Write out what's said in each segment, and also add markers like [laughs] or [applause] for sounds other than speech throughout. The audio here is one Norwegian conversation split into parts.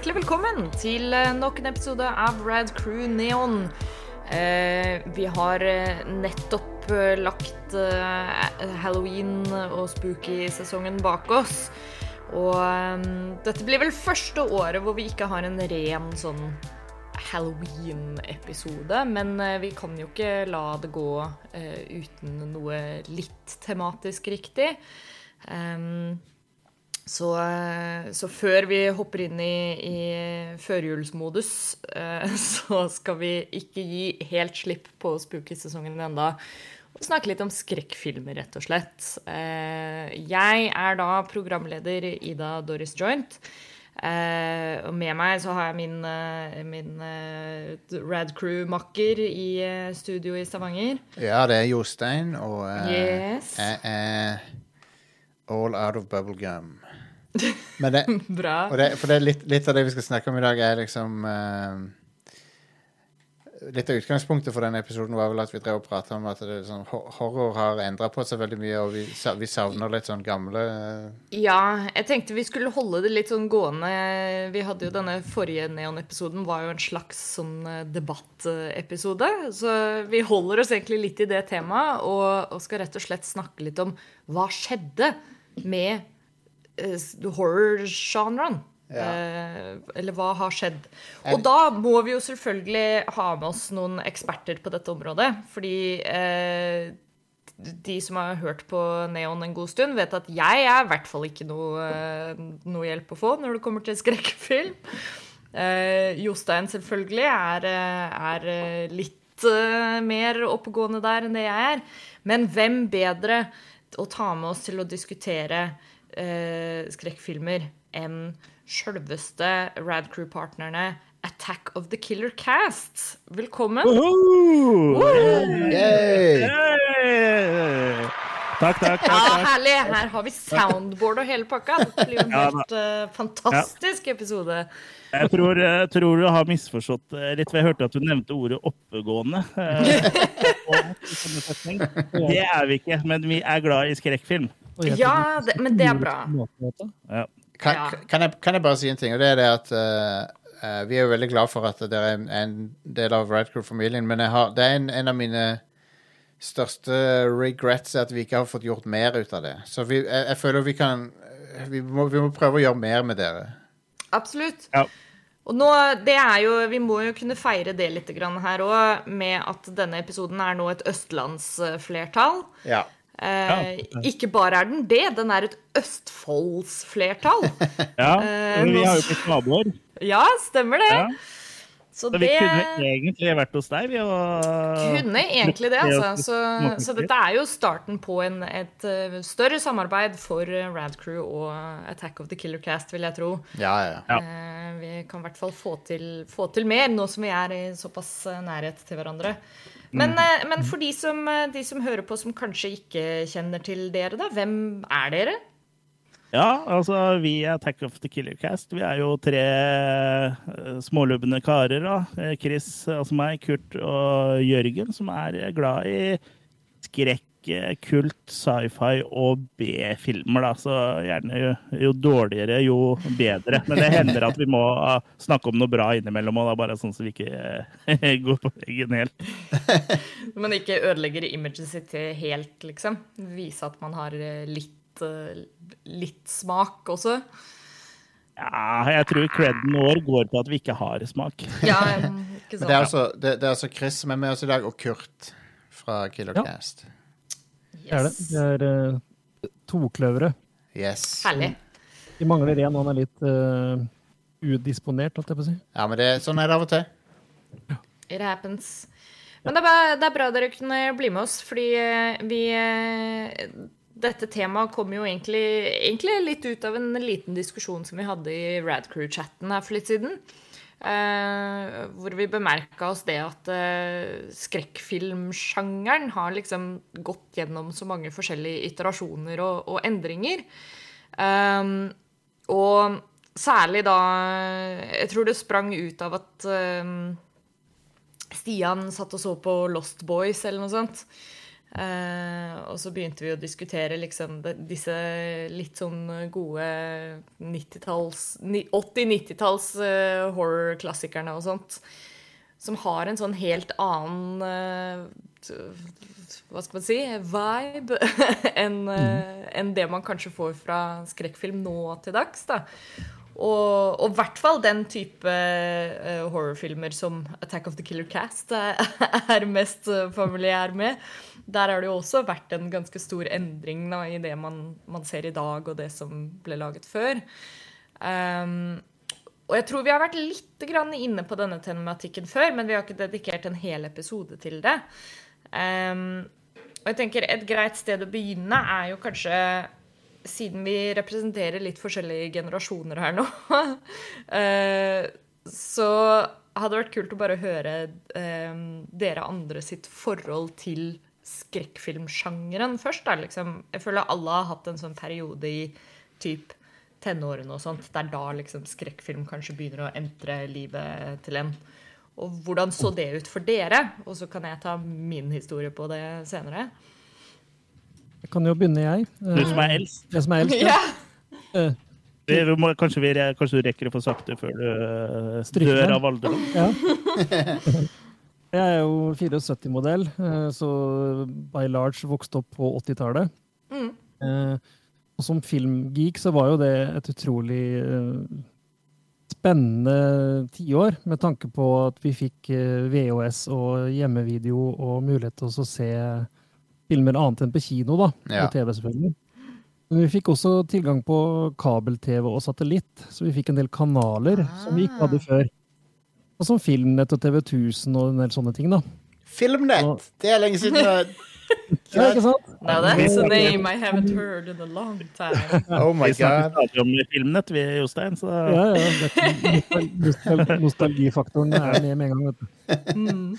hjertelig velkommen til eh, nok en episode av Rad Crew Neon. Eh, vi har eh, nettopp lagt halloween- og spooky-sesongen bak oss. Og eh, dette blir vel første året hvor vi ikke har en ren sånn Halloween-episode. Men vi kan jo ikke la det gå uten noe litt tematisk riktig. Um, så, eh, så, før vi hopper inn i, i førjulsmodus, eh, [laughs] så skal vi ikke gi helt slipp på spooky-sesongen enda. Og snakke litt om skrekkfilmer, rett og slett. Eh, jeg er da programleder Ida Doris Joint. og med meg så har jeg min, min Rad Crew-makker i studio i Stavanger. Ja, det er Jostein, og yes. jeg er all out of bubblegum. Det, [laughs] Bra. Det, for det litt, litt, av det vi skal snakke om i dag, er liksom uh, Litt av utgangspunktet for denne episoden var vel at vi drev og prata om at sånn, horror har endra på seg veldig mye, og vi, vi savner litt sånn gamle uh... Ja, jeg tenkte vi skulle holde det litt sånn gående. Vi hadde jo denne forrige Neon-episoden var jo en slags sånn eh, debattepisode. Så vi holder oss egentlig litt i det temaet, og, og skal rett og slett snakke litt om hva skjedde med horror-sjangeren. Ja. Eh, eller hva har skjedd? Og da må vi jo selvfølgelig ha med oss noen eksperter på dette området. Fordi eh, de som har hørt på Neon en god stund, vet at jeg er i hvert fall ikke noe, uh, noe hjelp å få når det kommer til skrekkfilm. Jostein selvfølgelig er, er litt mer oppegående der enn det jeg er. Men hvem bedre å ta med oss til å diskutere eh, skrekkfilmer enn sjølveste Rad Crew-partnerne Attack of the Killer Cast. Velkommen. Uh -huh. Yay. Takk, takk, takk, Ja, herlig. Her har vi soundboard og hele pakka. Det blir jo en [laughs] helt uh, fantastisk ja. episode. Jeg tror, jeg tror, du har misforstått eh, litt, jeg hørte at du nevnte ordet 'oppegående'. [laughs] Det er vi ikke, men vi er glad i skrekkfilm. Ja, det, men det er bra. Ja. Kan, kan, jeg, kan, jeg, bare si en ting? Og det er det at uh, vi er jo veldig glad for at dere er en del av Radcrew-familien, men har, det er en, en, av mine største regrets at vi ikke har fått gjort mer ut av det. Så vi, jeg, jeg, føler vi kan vi må, vi må, prøve å gjøre mer med dere. Absolutt. Ja. Og nå, det er jo, Vi må jo kunne feire det litt her òg, med at denne episoden er nå et østlandsflertall. Ja. Eh, ikke bare er den det, den er et Østfoldsflertall. [laughs] ja, eh, vi har jo blitt naboer. Ja, stemmer det. Ja. Så, så, vi kunne egentlig vært hos deg, vi. Og... Kunne egentlig det, altså. Så, så, dette er jo starten på en, et uh, større samarbeid for uh, Radcrew og Attack of the Killer Cast, vil jeg tro. Ja, ja. ja. Uh, vi kan i hvert fall få til, få til, mer, nå som vi er i såpass nærhet til hverandre. Men, mm. men for de som, de som hører på som kanskje ikke kjenner til dere, da, hvem er dere? Ja, altså vi er Attack of the Killer Cast. Vi er jo tre uh, smålubne karer. da. Eh, Chris, altså meg, Kurt og Jørgen, som er glad i skrekk, kult, sci-fi og B-filmer. da. Så gjerne jo, jo, dårligere, jo bedre. Men det hender at vi må uh, snakke om noe bra innimellom, da bare sånn så vi ikke uh, [laughs] går på veggen helt. [laughs] Men ikke ødelegger imaget sitt helt, liksom? Vise at man har litt Eh, litt smak også? Ja, jeg tror creden vår går på at vi ikke har smak. [laughs] Ja, ikke sant. Det er, altså, det, det er altså Chris som er med oss i dag, og Kurt fra Killer Ja. Yes. Det er det. Det er uh, tokløvere. Yes. Herlig. Vi mangler én, og han er litt uh, udisponert, holdt jeg på å si. Ja, men det, sånn er det av og til. Ja. It happens. Men det er, bra, det er bra dere kunne bli med oss, fordi vi dette temaet kom jo egentlig, egentlig, litt ut av en liten diskusjon som vi hadde i Radcrew-chatten her for litt siden. Uh, hvor vi bemerka oss det at eh, skrekkfilmsjangeren har liksom gått gjennom så mange forskjellige iterasjoner og, og endringer. Eh, og særlig da Jeg tror det sprang ut av at um, Stian satt og så på Lost Boys eller noe sånt. Eh, og så begynte vi å diskutere liksom disse litt sånn gode 80-90-talls uh, horror-klassikerne og sånt. Som har en sånn helt annen uh, Hva skal man si vibe [laughs] enn uh, en det man kanskje får fra skrekkfilm nå til dags. da. Og i hvert fall den type uh, horrorfilmer som Attack of the Killer Cast [laughs] er mest familiær med. Der har det jo også vært en ganske stor endring da, i det man, man, ser i dag, og det som ble laget før. Um, og jeg tror vi har vært litt inne på denne tematikken før, men vi har ikke dedikert en hel episode til det. Um, og jeg tenker Et greit sted å begynne er jo kanskje Siden vi representerer litt forskjellige generasjoner her nå, uh, [laughs] så hadde det vært kult å bare høre um, dere andre sitt forhold til skrekkfilmsjangeren først. Da, liksom. Jeg føler alle har hatt en sånn periode i typ tenårene og sånt, der da liksom skrekkfilm kanskje begynner å entre livet til en. Og hvordan så det ut for dere? Og så kan jeg ta min historie på det senere. Jeg kan jo begynne, jeg. Du som er eldst. Jeg som er eldst, ja. ja. vi må, kanskje, vi, kanskje, du rekker å få sagt det før du Stryker. dør av alderdom? Ja. [laughs] Jeg er jo 74-modell, eh, så by large vokste opp på 80-tallet. Mm. Eh, og som filmgeek så var jo det et utrolig eh, spennende tiår, med tanke på at vi fikk VHS og hjemmevideo og mulighet til å se filmer annet enn på kino, da. Ja. På TV, selvfølgelig. Men vi fikk også tilgang på kabel-TV og satellitt, så vi fikk en del kanaler ah. som vi ikke hadde før. Og som Filmnett og TV 1000 og en del sånne ting, da. Filmnett! Og... Det er lenge siden. [laughs] ja, ikke sant? Now that's a name I haven't heard in a long time. [laughs] Oh my god. Vi snakker om Filmnett, vi, Jostein, så Ja, ja. Nostalgifaktoren er med med en gang, vet du. Mm.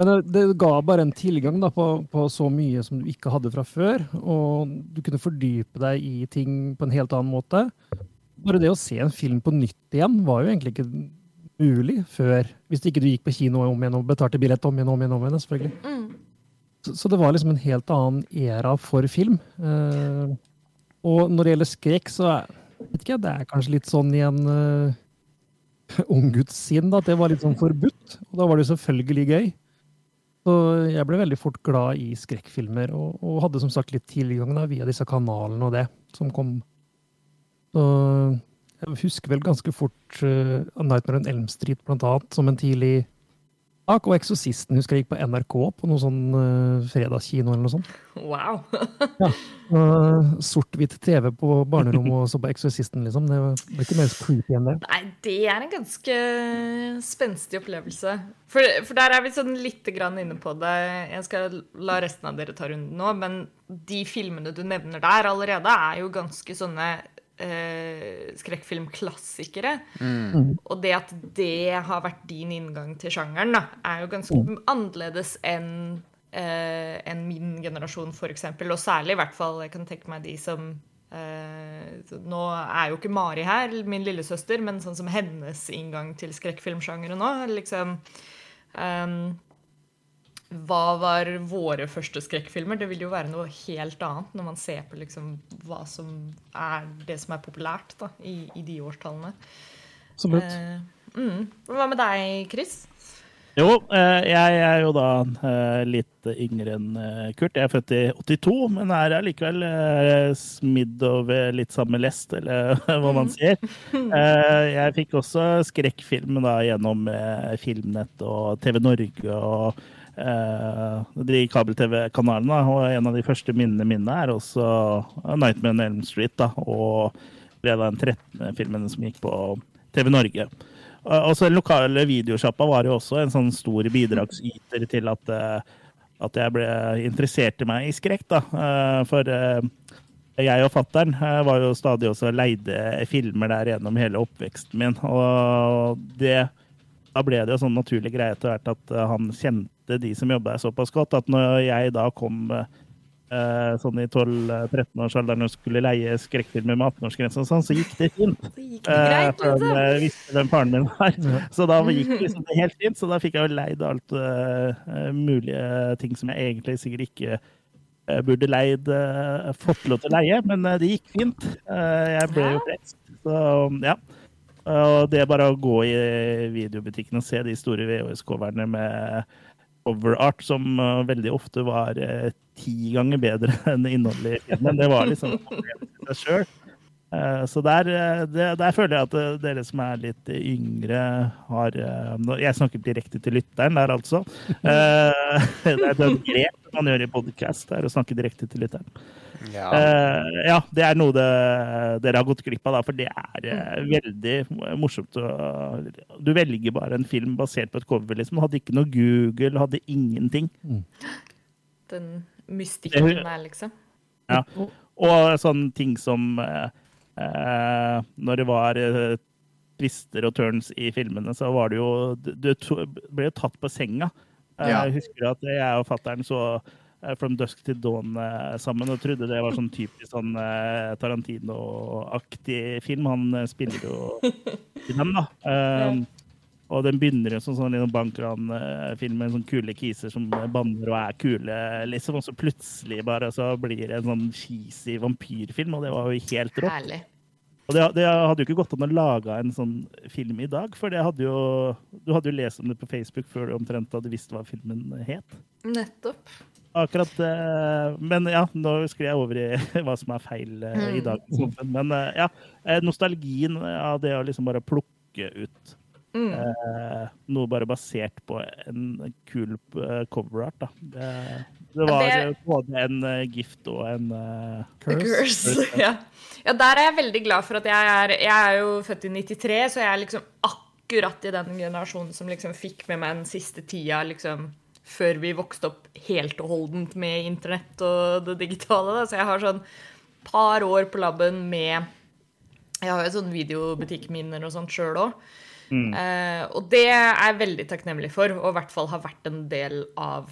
Men det, ga bare en tilgang da, på, på, så mye som du ikke hadde fra før. Og du kunne fordype deg i ting på en helt annen måte. Bare det å se en film på nytt igjen var jo egentlig ikke mulig før. Hvis ikke du gikk på kino om igjen og betalte billett om igjen om igjen. om igjen, selvfølgelig. Mm. Så, så, det var liksom en helt annen æra for film. Uh, og når det gjelder skrekk, så er, vet ikke, det er kanskje litt sånn i en uh, ungguttssinn at det var litt sånn forbudt. Og da var det selvfølgelig gøy. Så jeg ble veldig fort glad i skrekkfilmer, og, og hadde som sagt litt tilgang da, via disse kanalene og det som kom. Så jeg husker vel ganske fort uh, Nightmare on Elm Street blant annet, som en tidlig sak. Og Eksorsisten husker jeg gikk på NRK på noen sånn uh, fredagskino eller noe sånt. Wow! ja. Uh, Sort-hvitt TV på barnerommet og så på Eksorsisten, liksom. Det ble ikke mer creepy enn det. Nei, det er en ganske spenstig opplevelse. For, for der er vi sånn lite grann inne på det. Jeg skal la resten av dere ta runden nå, men de filmene du nevner der allerede, er jo ganske sånne eh, skrekkfilmklassikere. Mm. Og det at det har vært din inngang til sjangeren, da, er jo ganske mm. annerledes enn eh, en min generasjon, f.eks. Og særlig i hvert fall jeg kan tenke meg de som eh, Nå er jo ikke Mari her, min lillesøster, men sånn som hennes inngang til skrekkfilmsjangeren nå. liksom um, hva var våre første skrekkfilmer? Det vil jo være noe helt annet når man ser på liksom hva som er det som er populært da, i, i de årstallene. Absolutt. Eh, mm. Hva med deg, Chris? Jo, eh, jeg er jo da eh, litt yngre enn eh, Kurt. Jeg er født i 82, men er allikevel smidd over litt samme lest, eller [laughs] hva man mm. sier. [laughs] Jeg fikk også skrekkfilm da gjennom Filmnett og TV Norge og de kabel-TV-kanalene. Og en av de første minnene mine er også Nightmare on Elm Street. Da, og ble den 13. filmen som gikk på TV Norge. Og så Den lokale videosjappa var jo også en sånn stor bidragsyter til at, eh, at jeg ble interessert i meg i skrekk. da. Eh, for jeg og fattern var jo stadig også leide filmer der gjennom hele oppveksten min. Og det, da ble det jo sånn naturlig greie etter hvert at han kjente kjente de som jobba der såpass godt at når jeg da kom eh, sånn i 12-13-årsalderen og skulle leie skrekkfilmer med 18-årsgrense, sånn, så gikk det fint. [laughs] Så gikk det greit, eh, for Jeg visste hvem faren min var. Så da gikk det liksom helt fint. Så da fikk jeg jo leid alt eh, mulige ting som jeg egentlig sikkert ikke burde leid fått lov til å leie, men det gikk fint. Jeg ble jo frelst. Så ja. Og det er bare å gå i videobutikken og se de store VHS-coverne med coverart, som veldig ofte var ti ganger bedre [laughs] enn innholdet i filmen. Det var liksom [laughs] seg sjøl. Eh, så der, eh, der, føler jeg at eh, dere som er litt yngre, har Jeg snakker direkte til lytteren der, altså. [laughs] Det er et [laughs] grep man gjør i podkast, å snakke direkte til lytteren. Ja. ja. det er noe det, dere har gått glipp av, da, for det er veldig morsomt. Du velger bare en film basert på et cover, liksom. Hadde ikke noe Google, hadde ingenting. Mm. Den mystikken der, liksom. Ja. Og sånne ting som Eh, når det var eh, twister og turns i filmene, så var det jo Du ble jo tatt på senga. Eh, ja. Jeg husker at jeg og fattern så From Dusk til Dawn sammen og trodde det var sånn typisk sånn Tarantino-aktig film. Han spiller jo i den, da. [laughs] Um, og den begynner jo som sånn, sånn bankranfilm med sånn kule kiser som banner og er kule, liksom. Og så plutselig bare så blir det en sånn cheesy vampyrfilm, og det var jo helt rått. Og det, det, hadde jo ikke gått an å lage en sånn film i dag, for det hadde jo, du hadde jo lest om det på Facebook før du omtrent hadde visst hva filmen het. Nettopp. Akkurat. Eh, men ja, nå sklir jeg over i [laughs] hva som er feil eh, i dag. Men eh, ja, nostalgien av det å liksom bare plukke ut Mm. Eh, noe bare basert på en kul coverart. Da. Det, det var det... både en gift og en uh, curse. curse. [laughs] ja. ja. der er jeg veldig glad for at jeg er Jeg er jo født i 93, så jeg er liksom akkurat i den generasjonen som liksom fikk med meg den siste tida liksom før vi vokste opp helt og holdent med internett og det digitale. Da. Så jeg har sånn par år på laben med Jeg har jo sånn videobutikkminner og sånt sjøl òg. Eh, og det er jeg veldig takknemlig for, og i hvert fall har vært en del av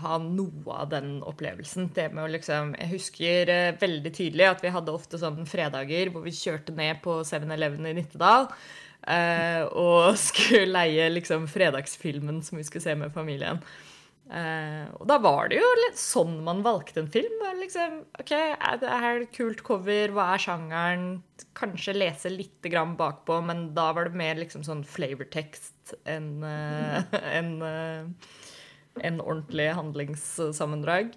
ha noe av den opplevelsen. Det med å liksom, Jeg husker uh, veldig tydelig at vi hadde ofte sånne fredager hvor vi kjørte ned på 7-Eleven i Nittedal Uh, og [laughs] skulle leie liksom fredagsfilmen som vi skulle se med familien. Uh, og da var det jo litt sånn man valgte en film. Liksom, ok, er det her et kult cover? Hva er sjangeren? Kanskje lese litt grann bakpå, men da var det mer liksom sånn flavortekst enn uh, en, uh, en ordentlig handlingssammendrag.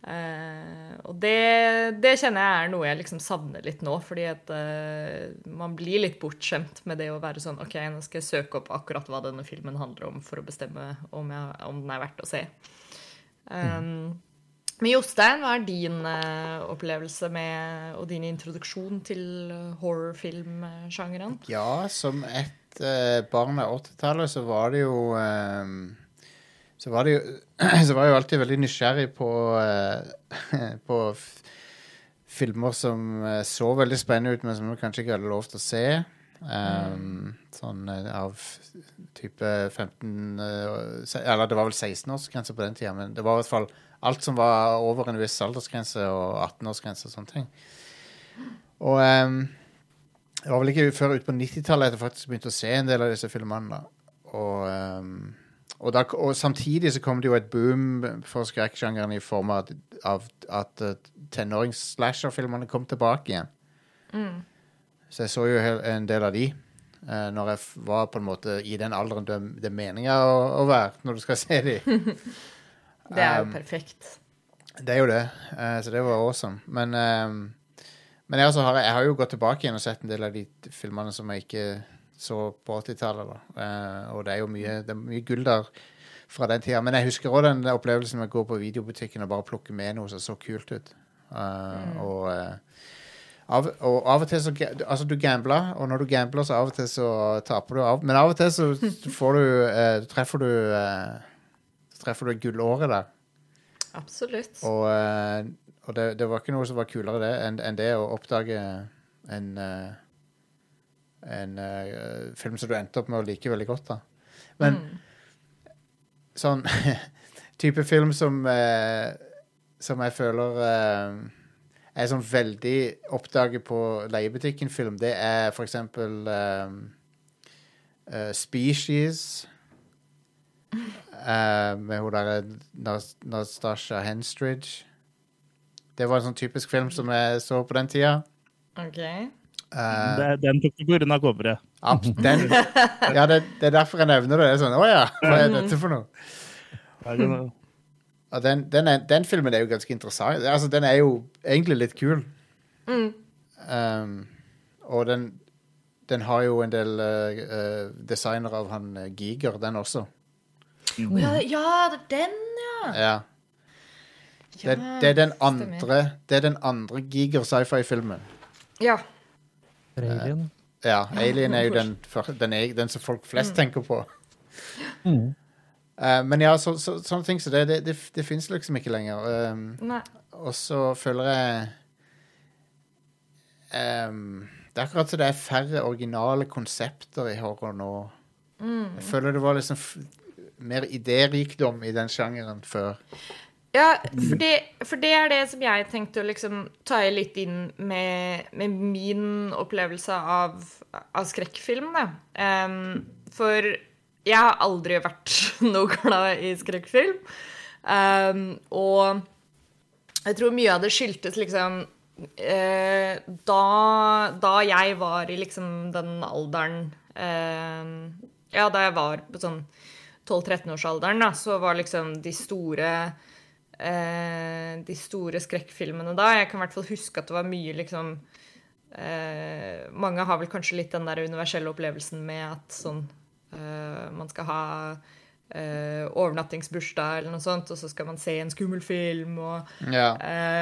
Uh, og det, det, kjenner jeg er noe jeg liksom savner litt nå. Fordi at uh, man blir litt bortskjemt med det å være sånn OK, nå skal jeg søke opp akkurat hva denne filmen handler om, for å bestemme om, jeg, om den er verdt å se. Um, men Jostein, hva er din uh, opplevelse med, og din introduksjon til horrorfilmsjangeren? Ja, som et barn av 80-tallet så var det jo så var, jo, [clears throat] så var jeg jo alltid veldig nysgjerrig på, uh, [laughs] på filmer som uh, så veldig spennende ut, men som du kanskje ikke hadde lov til å se. Um. Sånn uh, av type 15 Eller det var vel 16-årsgrense på den tida, men det var i hvert fall alt som var over en viss aldersgrense og 18-årsgrense og sånne ting. Og um, det var vel ikke før ut på 90-tallet at jeg faktisk begynte å se en del av disse filmene. da. Og um, og, da, og, samtidig så kom det jo et boom for skrekksjangeren i form av at, at uh, tenårings-slasher-filmene kom tilbake igjen. Mm. Så jeg så jo en del av de uh, når jeg var på en måte i den alderen det, det er meninga å, å, være når du skal se de. [laughs] det er jo um, perfekt. Det er jo det. Uh, så det var awesome. Men, um, men jeg, har, jeg har jo gått tilbake igjen og sett en del av de filmene som jeg ikke så på 80-tallet. Uh, og det er jo mye, det er mye gull der fra den tida. Men jeg husker òg den opplevelsen med å gå på videobutikken og bare plukke med noe som så kult ut. Uh, mm. og, uh, av, og, av, og til så Altså, du gambler, og når du gambler, så av og til så taper du. Av, men av og til så [laughs] får du uh, treffer du treffer du gullåret der. Absolutt. Og, og det, det, var ikke noe som var kulere det enn en det å oppdage en en uh, film som du endte opp med å like veldig godt. da. Men mm. sånn [laughs] type film som uh, som jeg føler uh, er sånn veldig oppdaget på leiebutikken-film, det er for eksempel Species. [laughs] med hun derre Nastasha Henstridge. Det var en sånn typisk film som jeg så på den tida. Ok. Uh, det, den tok du på grunn av coveret. Den, ja, det, det, er derfor jeg nevner det. det er sånn, Å ja, hva er dette for noe? Og den, den, er, den, filmen er jo ganske interessant. Altså, den er jo egentlig litt kul. Mm. Um, og den, den har jo en del uh, designer av han Giger, den også. Mm. Ja, ja, det er den, ja. ja. Det, det, er den andre Det er den andre Giger sci-fi-filmen. Ja. Alien. Uh, ja, Alien er jo den, den, er, den som folk flest mm. tenker på. Mm. Uh, men ja, så, så, sånne ting som så det, det, det, det fins liksom ikke lenger. Um, og så føler jeg um, Det er akkurat som det er færre originale konsepter i horror nå. Mm. Jeg føler det var liksom mer idérikdom i den sjangeren før. Ja, for det, for det, er det som jeg tenkte å liksom ta litt inn med, med min opplevelse av, av skrekkfilm. Um, for jeg har aldri vært [laughs] noe glad i skrekkfilm. Um, og jeg tror mye av det skyldtes liksom uh, da, da, jeg var i liksom den alderen uh, Ja, da jeg var på sånn 12-13-årsalderen, da, så var liksom de store eh, De store skrekkfilmene da Jeg kan i hvert fall huske at det var mye liksom eh, Mange har vel kanskje litt den der universelle opplevelsen med at sånn eh, man skal ha uh, overnattingsbursdag eller noe sånt, og så skal man se en skummel film. Og, ja.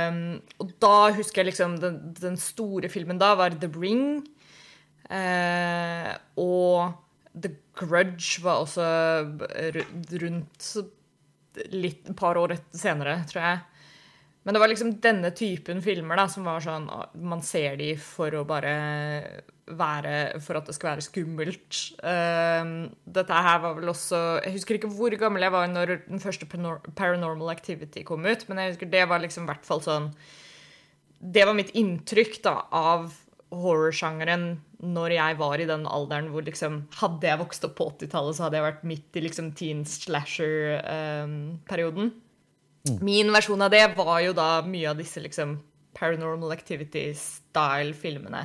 um, og da husker jeg liksom den, den, store filmen da var The Ring. Og The Grudge var også rundt litt par år senere, tror jeg. Men det var liksom denne typen filmer da, som var sånn Man ser de for å bare være For at det skal være skummelt. Uh, dette her var vel også Jeg husker ikke hvor gammel jeg var når den første Paranormal Activity kom ut, men jeg husker det var liksom i hvert fall sånn Det var mitt inntrykk da av horrorsjangeren når jeg var i den alderen hvor liksom Hadde jeg vokst opp på 80-tallet, så hadde jeg vært midt i liksom teen slasher-perioden. Ehm, uh, Mm. Min versjon av det var jo da mye av disse liksom Paranormal Activity-style-filmene.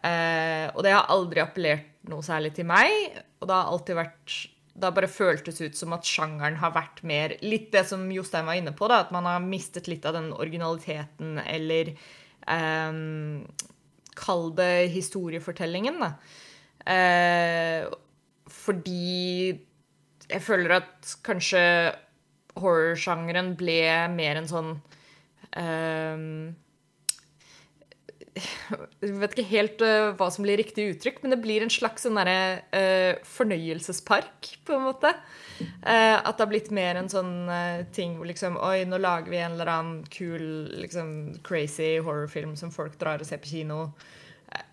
Uh, og det har aldri appellert noe særlig til meg. Og det har alltid vært Det har bare føltes ut som at sjangeren har vært mer Litt det som Jostein var inne på, da, at man har mistet litt av den originaliteten eller eh, Kall det historiefortellingen, da. Eh, fordi jeg føler at kanskje horrorsjangeren ble mer en sånn um, Jeg vet ikke helt uh, hva som blir riktig uttrykk, men det blir en slags sånn derre uh, fornøyelsespark, på en måte. Uh, at det har blitt mer en sånn ting hvor liksom Oi, nå lager vi en eller annen kul, liksom crazy horrorfilm som folk drar og ser på kino.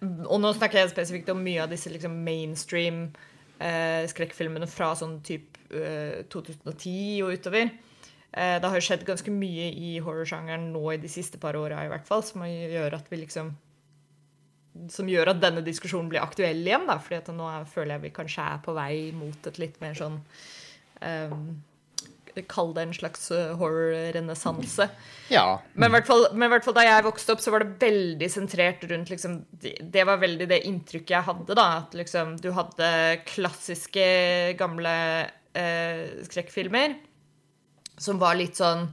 og nå snakker jeg spesifikt om mye av disse liksom mainstream skrekkfilmene fra sånn type 2010 eh, og utover. Eh, det har skjedd ganske mye i horrorsjangeren nå i de siste par åra i hvert fall, som gjør at vi liksom som gjør at denne diskusjonen blir aktuell igjen. da, fordi at nå føler jeg vi kanskje er på vei mot et litt mer sånn um, Kall det en slags eh, horror-renessanse. Ja. Men i hvert, fall, fall da jeg vokste opp, så var det veldig sentrert rundt liksom, Det var veldig det inntrykket jeg hadde. da, At liksom, du hadde klassiske, gamle eh, skrekkfilmer som var litt sånn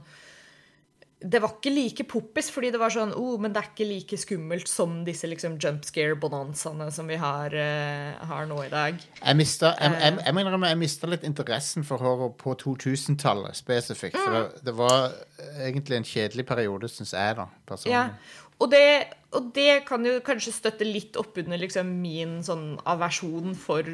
det var ikke like poppis, fordi det var sånn oh, men det er ikke like skummelt som disse liksom, jump scare-bonanzaene som vi har, uh, har, nå i dag. Jeg mista jeg, jeg, jeg, mener jeg mista litt interessen for horror på 2000-tallet spesifikt. For mm. det, det, var egentlig en kjedelig periode, syns jeg, da. personlig. Ja. Og det, og det, kan jo kanskje støtte litt oppunder liksom, min sånn aversjon for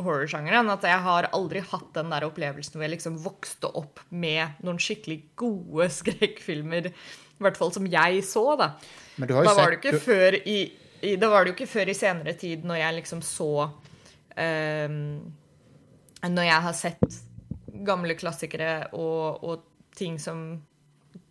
horrorsjangeren. At jeg har aldri hatt den der opplevelsen hvor jeg liksom vokste opp med noen skikkelig gode [laughs] skrekkfilmer. I hvert fall som jeg så, da. Men du har jo da var det ikke du... før i, i, Da var det jo ikke før i senere tid, når jeg liksom så um, Når jeg har sett gamle klassikere og, og ting som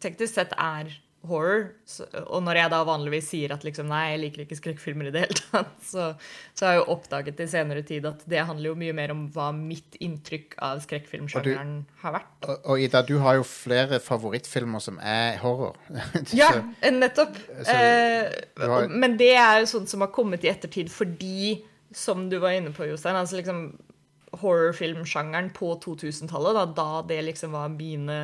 teknisk sett er horror. Så, og når jeg da vanligvis sier at liksom, nei, jeg liker ikke skrekkfilmer i det hele tatt, [laughs] så, så har jeg jo oppdaget i senere tid at det handler jo mye mer om hva mitt inntrykk av skrekkfilmsjangeren har vært. Og, og, Ida, du har jo flere favorittfilmer som er horror. [laughs] ja, nettopp. Så, eh, har... Men det er jo sånt som har kommet i ettertid fordi, som du var inne på, Jostein, altså liksom horrorfilmsjangeren på 2000-tallet, da, da, det liksom var mine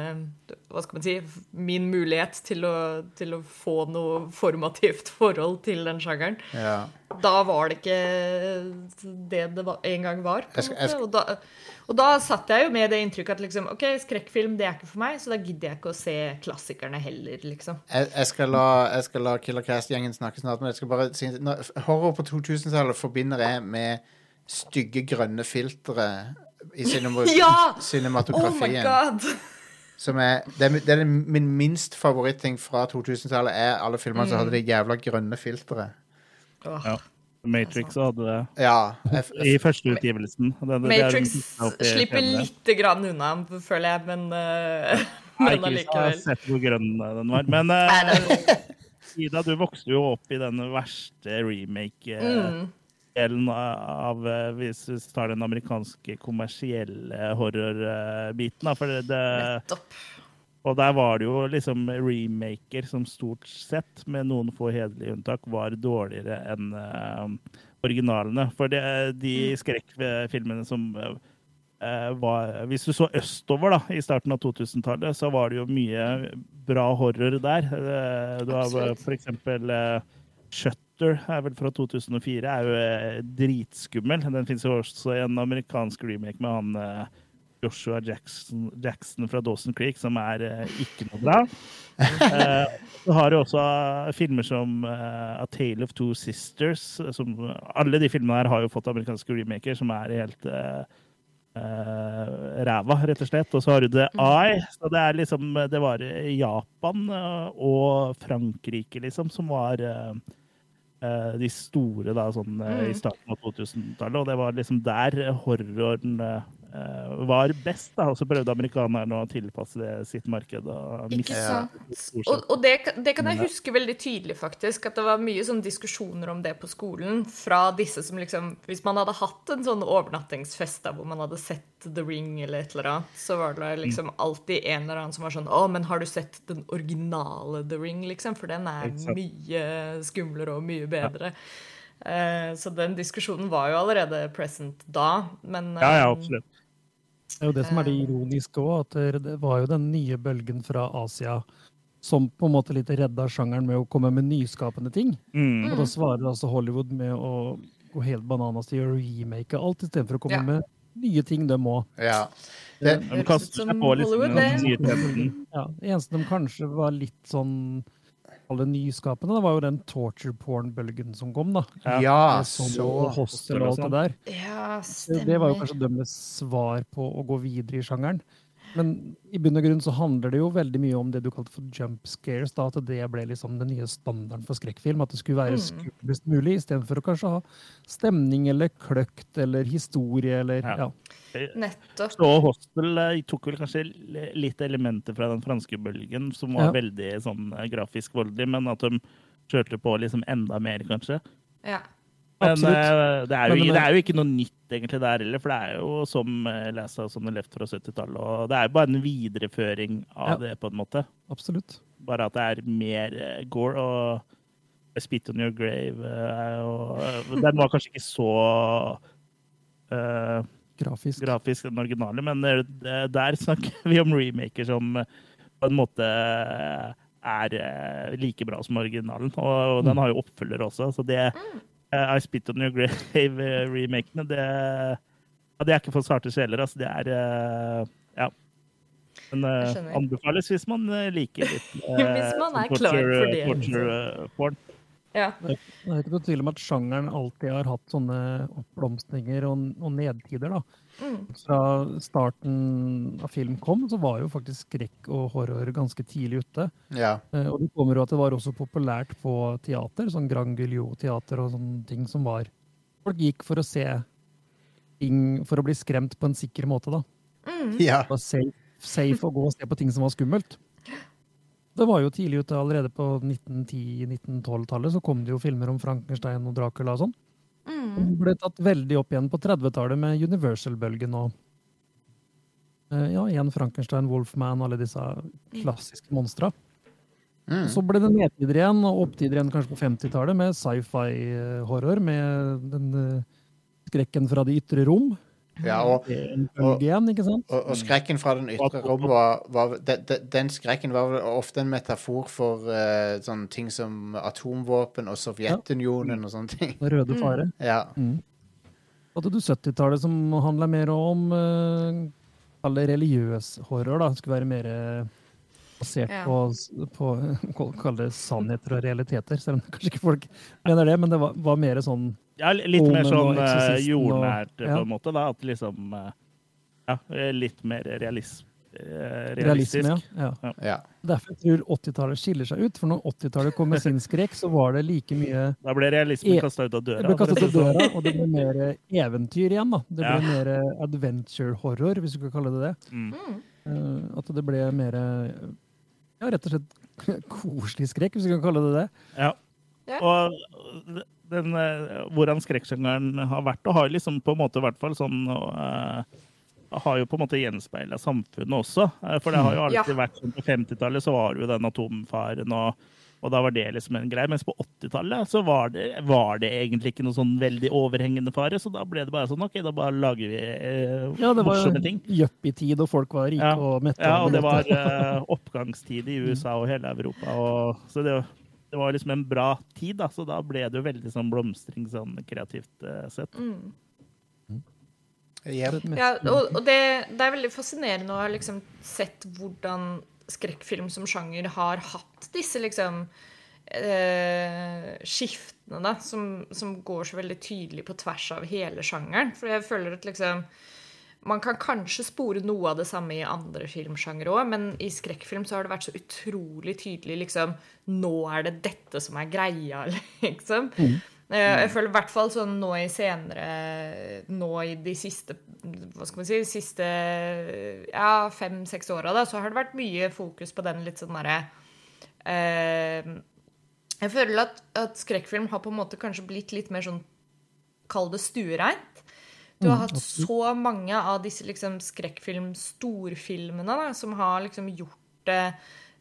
Hva skal man si Min mulighet til å, til å få noe formativt forhold til den sjangeren. Ja. Da var det ikke det det var, en gang var. en måte. Og da, og da satt jeg jo med det inntrykket at liksom, ok, skrekkfilm det er ikke for meg, så da gidder jeg ikke å se klassikerne heller, liksom. Jeg, jeg skal la, jeg skal la Killer Cast-gjengen snakke snart, men jeg skal bare si Horror på 2000-tallet forbinder jeg med stygge, grønne filtre i [laughs] ja! cinematografien. Oh som er, det, er, det er min minst favoritting fra 2000-tallet, er alle filmene mm. som hadde de jævla grønne filtre. Oh. Ja. Matrix hadde det ja, i første utgivelsen. Det, Matrix slipper litt grann unna, føler jeg, men, uh, [laughs] men har ikke sett hvor grønn den var. Men uh, Ida, du vokste jo opp i den verste remake. Uh, mm delen av eh, Hvis vi tar den amerikanske kommersielle horrorbiten. For det, det, og der var det jo liksom remaker som stort sett, med noen få hederlige unntak, var dårligere enn uh, originalene. For det, de mm. skrekkfilmene som uh, var Hvis du så østover da, i starten av 2000-tallet, så var det jo mye bra horror der. Uh, du har for eksempel uh, Shutter er vel fra 2004, er jo eh, dritskummel. Den fins jo også i en amerikansk remake med han eh, Joshua Jackson, Jackson fra Dawson Creek, som er eh, ikke noe bra. [laughs] Du har jo også filmer som A Tale of Two Sisters. Som, alle de filmene her har jo fått amerikanske remaker, som er helt Uh, ræva, rett og slett. Og så har du The mm. Eye. Så det er liksom Det var Japan og Frankrike, liksom, som var uh, de store da, sånn, mm. i starten av 2000-tallet. Og det var liksom der horroren uh, var best. da, Og så prøvde amerikanerne å tilpasse det sitt marked. Og Ikke sant. Og, og det, det, kan jeg huske veldig tydelig, faktisk. At det var mye sånn diskusjoner om det på skolen. Fra disse som liksom Hvis man hadde hatt en sånn overnattingsfest da, hvor man hadde sett The Ring eller et eller annet, så var det liksom alltid en eller annen som var sånn Å, men har du sett den originale The Ring, liksom? For den er mye skumlere og mye bedre. Ja. Uh, så den diskusjonen var jo allerede present da, men Ja, ja, absolutt. Det er jo det som er det ironiske òg, at det var jo den nye bølgen fra Asia som på en måte litt redda sjangeren med å komme med nyskapende ting. Mm. Og da svarer altså Hollywood med å gå helt bananas til å remake alt, istedenfor å komme ja. med nye ting de må. Ja. Det, de kaster seg på liksom ja, Det eneste de kanskje var litt sånn alle nyskapende, det var jo den torture porn-bølgen som kom, da. Ja, som så Hostel og alt det der. Ja, stemmer. Det var jo kanskje deres svar på å gå videre i sjangeren. Men i bunn og grunn så handler det jo veldig mye om det du kalte for jump scares. da, At det ble liksom den nye standarden for skrekkfilm. At det skulle være mm. skumlest mulig, istedenfor å kanskje ha stemning eller kløkt eller historie eller ja. ja. Nettopp. Så Hostel eh, tok vel kanskje litt elementer fra den franske bølgen, som var ja. veldig sånn eh, grafisk voldelig, men at de kjørte på liksom enda mer, kanskje. Ja. Men uh, det, er jo, det, er jo, ikke noe nytt egentlig der heller, for det er jo som uh, lesa sånne left fra 70-tallet. Og det er jo bare en videreføring av ja. det, på en måte. Absolutt. Bare at det er mer uh, gore. og Spit on your grave og, Den var kanskje ikke så grafisk. grafisk den originale, men der snakker vi om remaker som på en måte er like bra som originalen. Og, og den mm. har jo oppfølger også, så det. Uh, I Spit On Your Grave-remakene, det, ja, det er ikke for sarte sjeler. Altså. Det er uh, Ja. Men uh, anbefales hvis man liker litt [laughs] Hvis man er klar for det. Torture, porn. Ja. Det er ikke noe tvil om at sjangeren alltid har hatt sånne oppblomstringer og, og nedtider. da. Mm. Fra starten av film kom, så var jo faktisk skrekk og horror ganske tidlig ute. Ja. Eh, og det kommer jo at det var også populært på teater, sånn Grand Guillot-teater og sånne ting som var Folk gikk for å se ting For å bli skremt på en sikker måte, da. Mm. Ja. Det var safe, safe å gå og se på ting som var skummelt. Det var jo tidlig ute allerede på 1910-1912-tallet. Så kom det jo filmer om Frankenstein og Dracula og sånn. Mm. Det ble tatt veldig opp igjen på 30-tallet med Universal-bølgen og eh, ja, igjen Frankenstein, Wolfman, alle disse klassiske monstra. Mm. Så ble det nedtider igjen, og opptider igjen kanskje på 50-tallet med sci-fi-horror, med den eh, skrekken fra det ytre rom. Ja, og, og, og skrekken fra den ytre rom var, var de, de, Den skrekken var ofte en metafor for uh, sånne ting som atomvåpen og Sovjetunionen og sånne ting. [laughs] Den røde fare. Ja. Mm. Hadde du 70-tallet som handla mer om uh, Kall det religiøs horror. da, Skulle være mer eh, basert Ja. på, på [laughs] Kall det sannheter og realiteter. Selv om kanskje ikke folk mener det, men det var, var mer sånn Ja, litt mer sånn eh, og- jordnært, på ja. en måte. da, At liksom eh, Ja, eh, litt mer realisme realistisk. realisme. Ja. Ja. ja. Derfor tror jeg 80-tallet skiller seg ut. For når 80-tallet kom med sin skrekk, så var det like mye Da ble realismen e kasta ut av døra. Det ble ut av døra, og det ble mer eventyr igjen. da. Det ble Ja. mer adventure horror, hvis du kan kalle det det. Mm. Eh, at det ble mer ja, rett og slett [laughs] koselig skrekk, hvis vi kan kalle det det. Ja. Ja. Og den, eh, hvordan skrekksjangeren har vært, og har liksom på en måte i hvert fall sånn uh, har jo på en måte gjenspeila samfunnet også. Eh, For det har jo alltid Ja. vært sånn på 50-tallet så var det jo den atomfaren, og, og da var det liksom en greie. Mens på 80-tallet så var det, var det egentlig ikke noe sånn veldig overhengende fare, så da ble det bare sånn OK, da bare lager vi eh, Ja, det var yuppie-tid, og folk var rike Ja. og mette. Ja, og det var eh, oppgangstid i USA og hele Europa. Og, så det, det var liksom en bra tid, da, så da ble det jo veldig sånn blomstring sånn kreativt eh, sett. Mm. Ja, og, og det, det er veldig fascinerende å ha liksom sett hvordan skrekkfilm som sjanger har hatt disse liksom eh, skiftene, da, som, som går så veldig tydelig på tvers av hele sjangeren. For jeg føler at liksom man kan kanskje spore noe av det samme i andre filmsjangere òg, men i skrekkfilm så har det vært så utrolig tydelig liksom Nå er det dette som er greia, [laughs] liksom. Eh, Jeg føler i hvert fall sånn nå i senere Nå i de siste Hva skal man si Siste ja, fem-seks åra, da, så har det vært mye fokus på den litt sånn derre eh, Jeg føler at, at skrekkfilm har på en måte kanskje blitt litt mer sånn Kall det stuereint. Du har hatt så mange av disse liksom skrekkfilm-storfilmene som har liksom gjort det eh,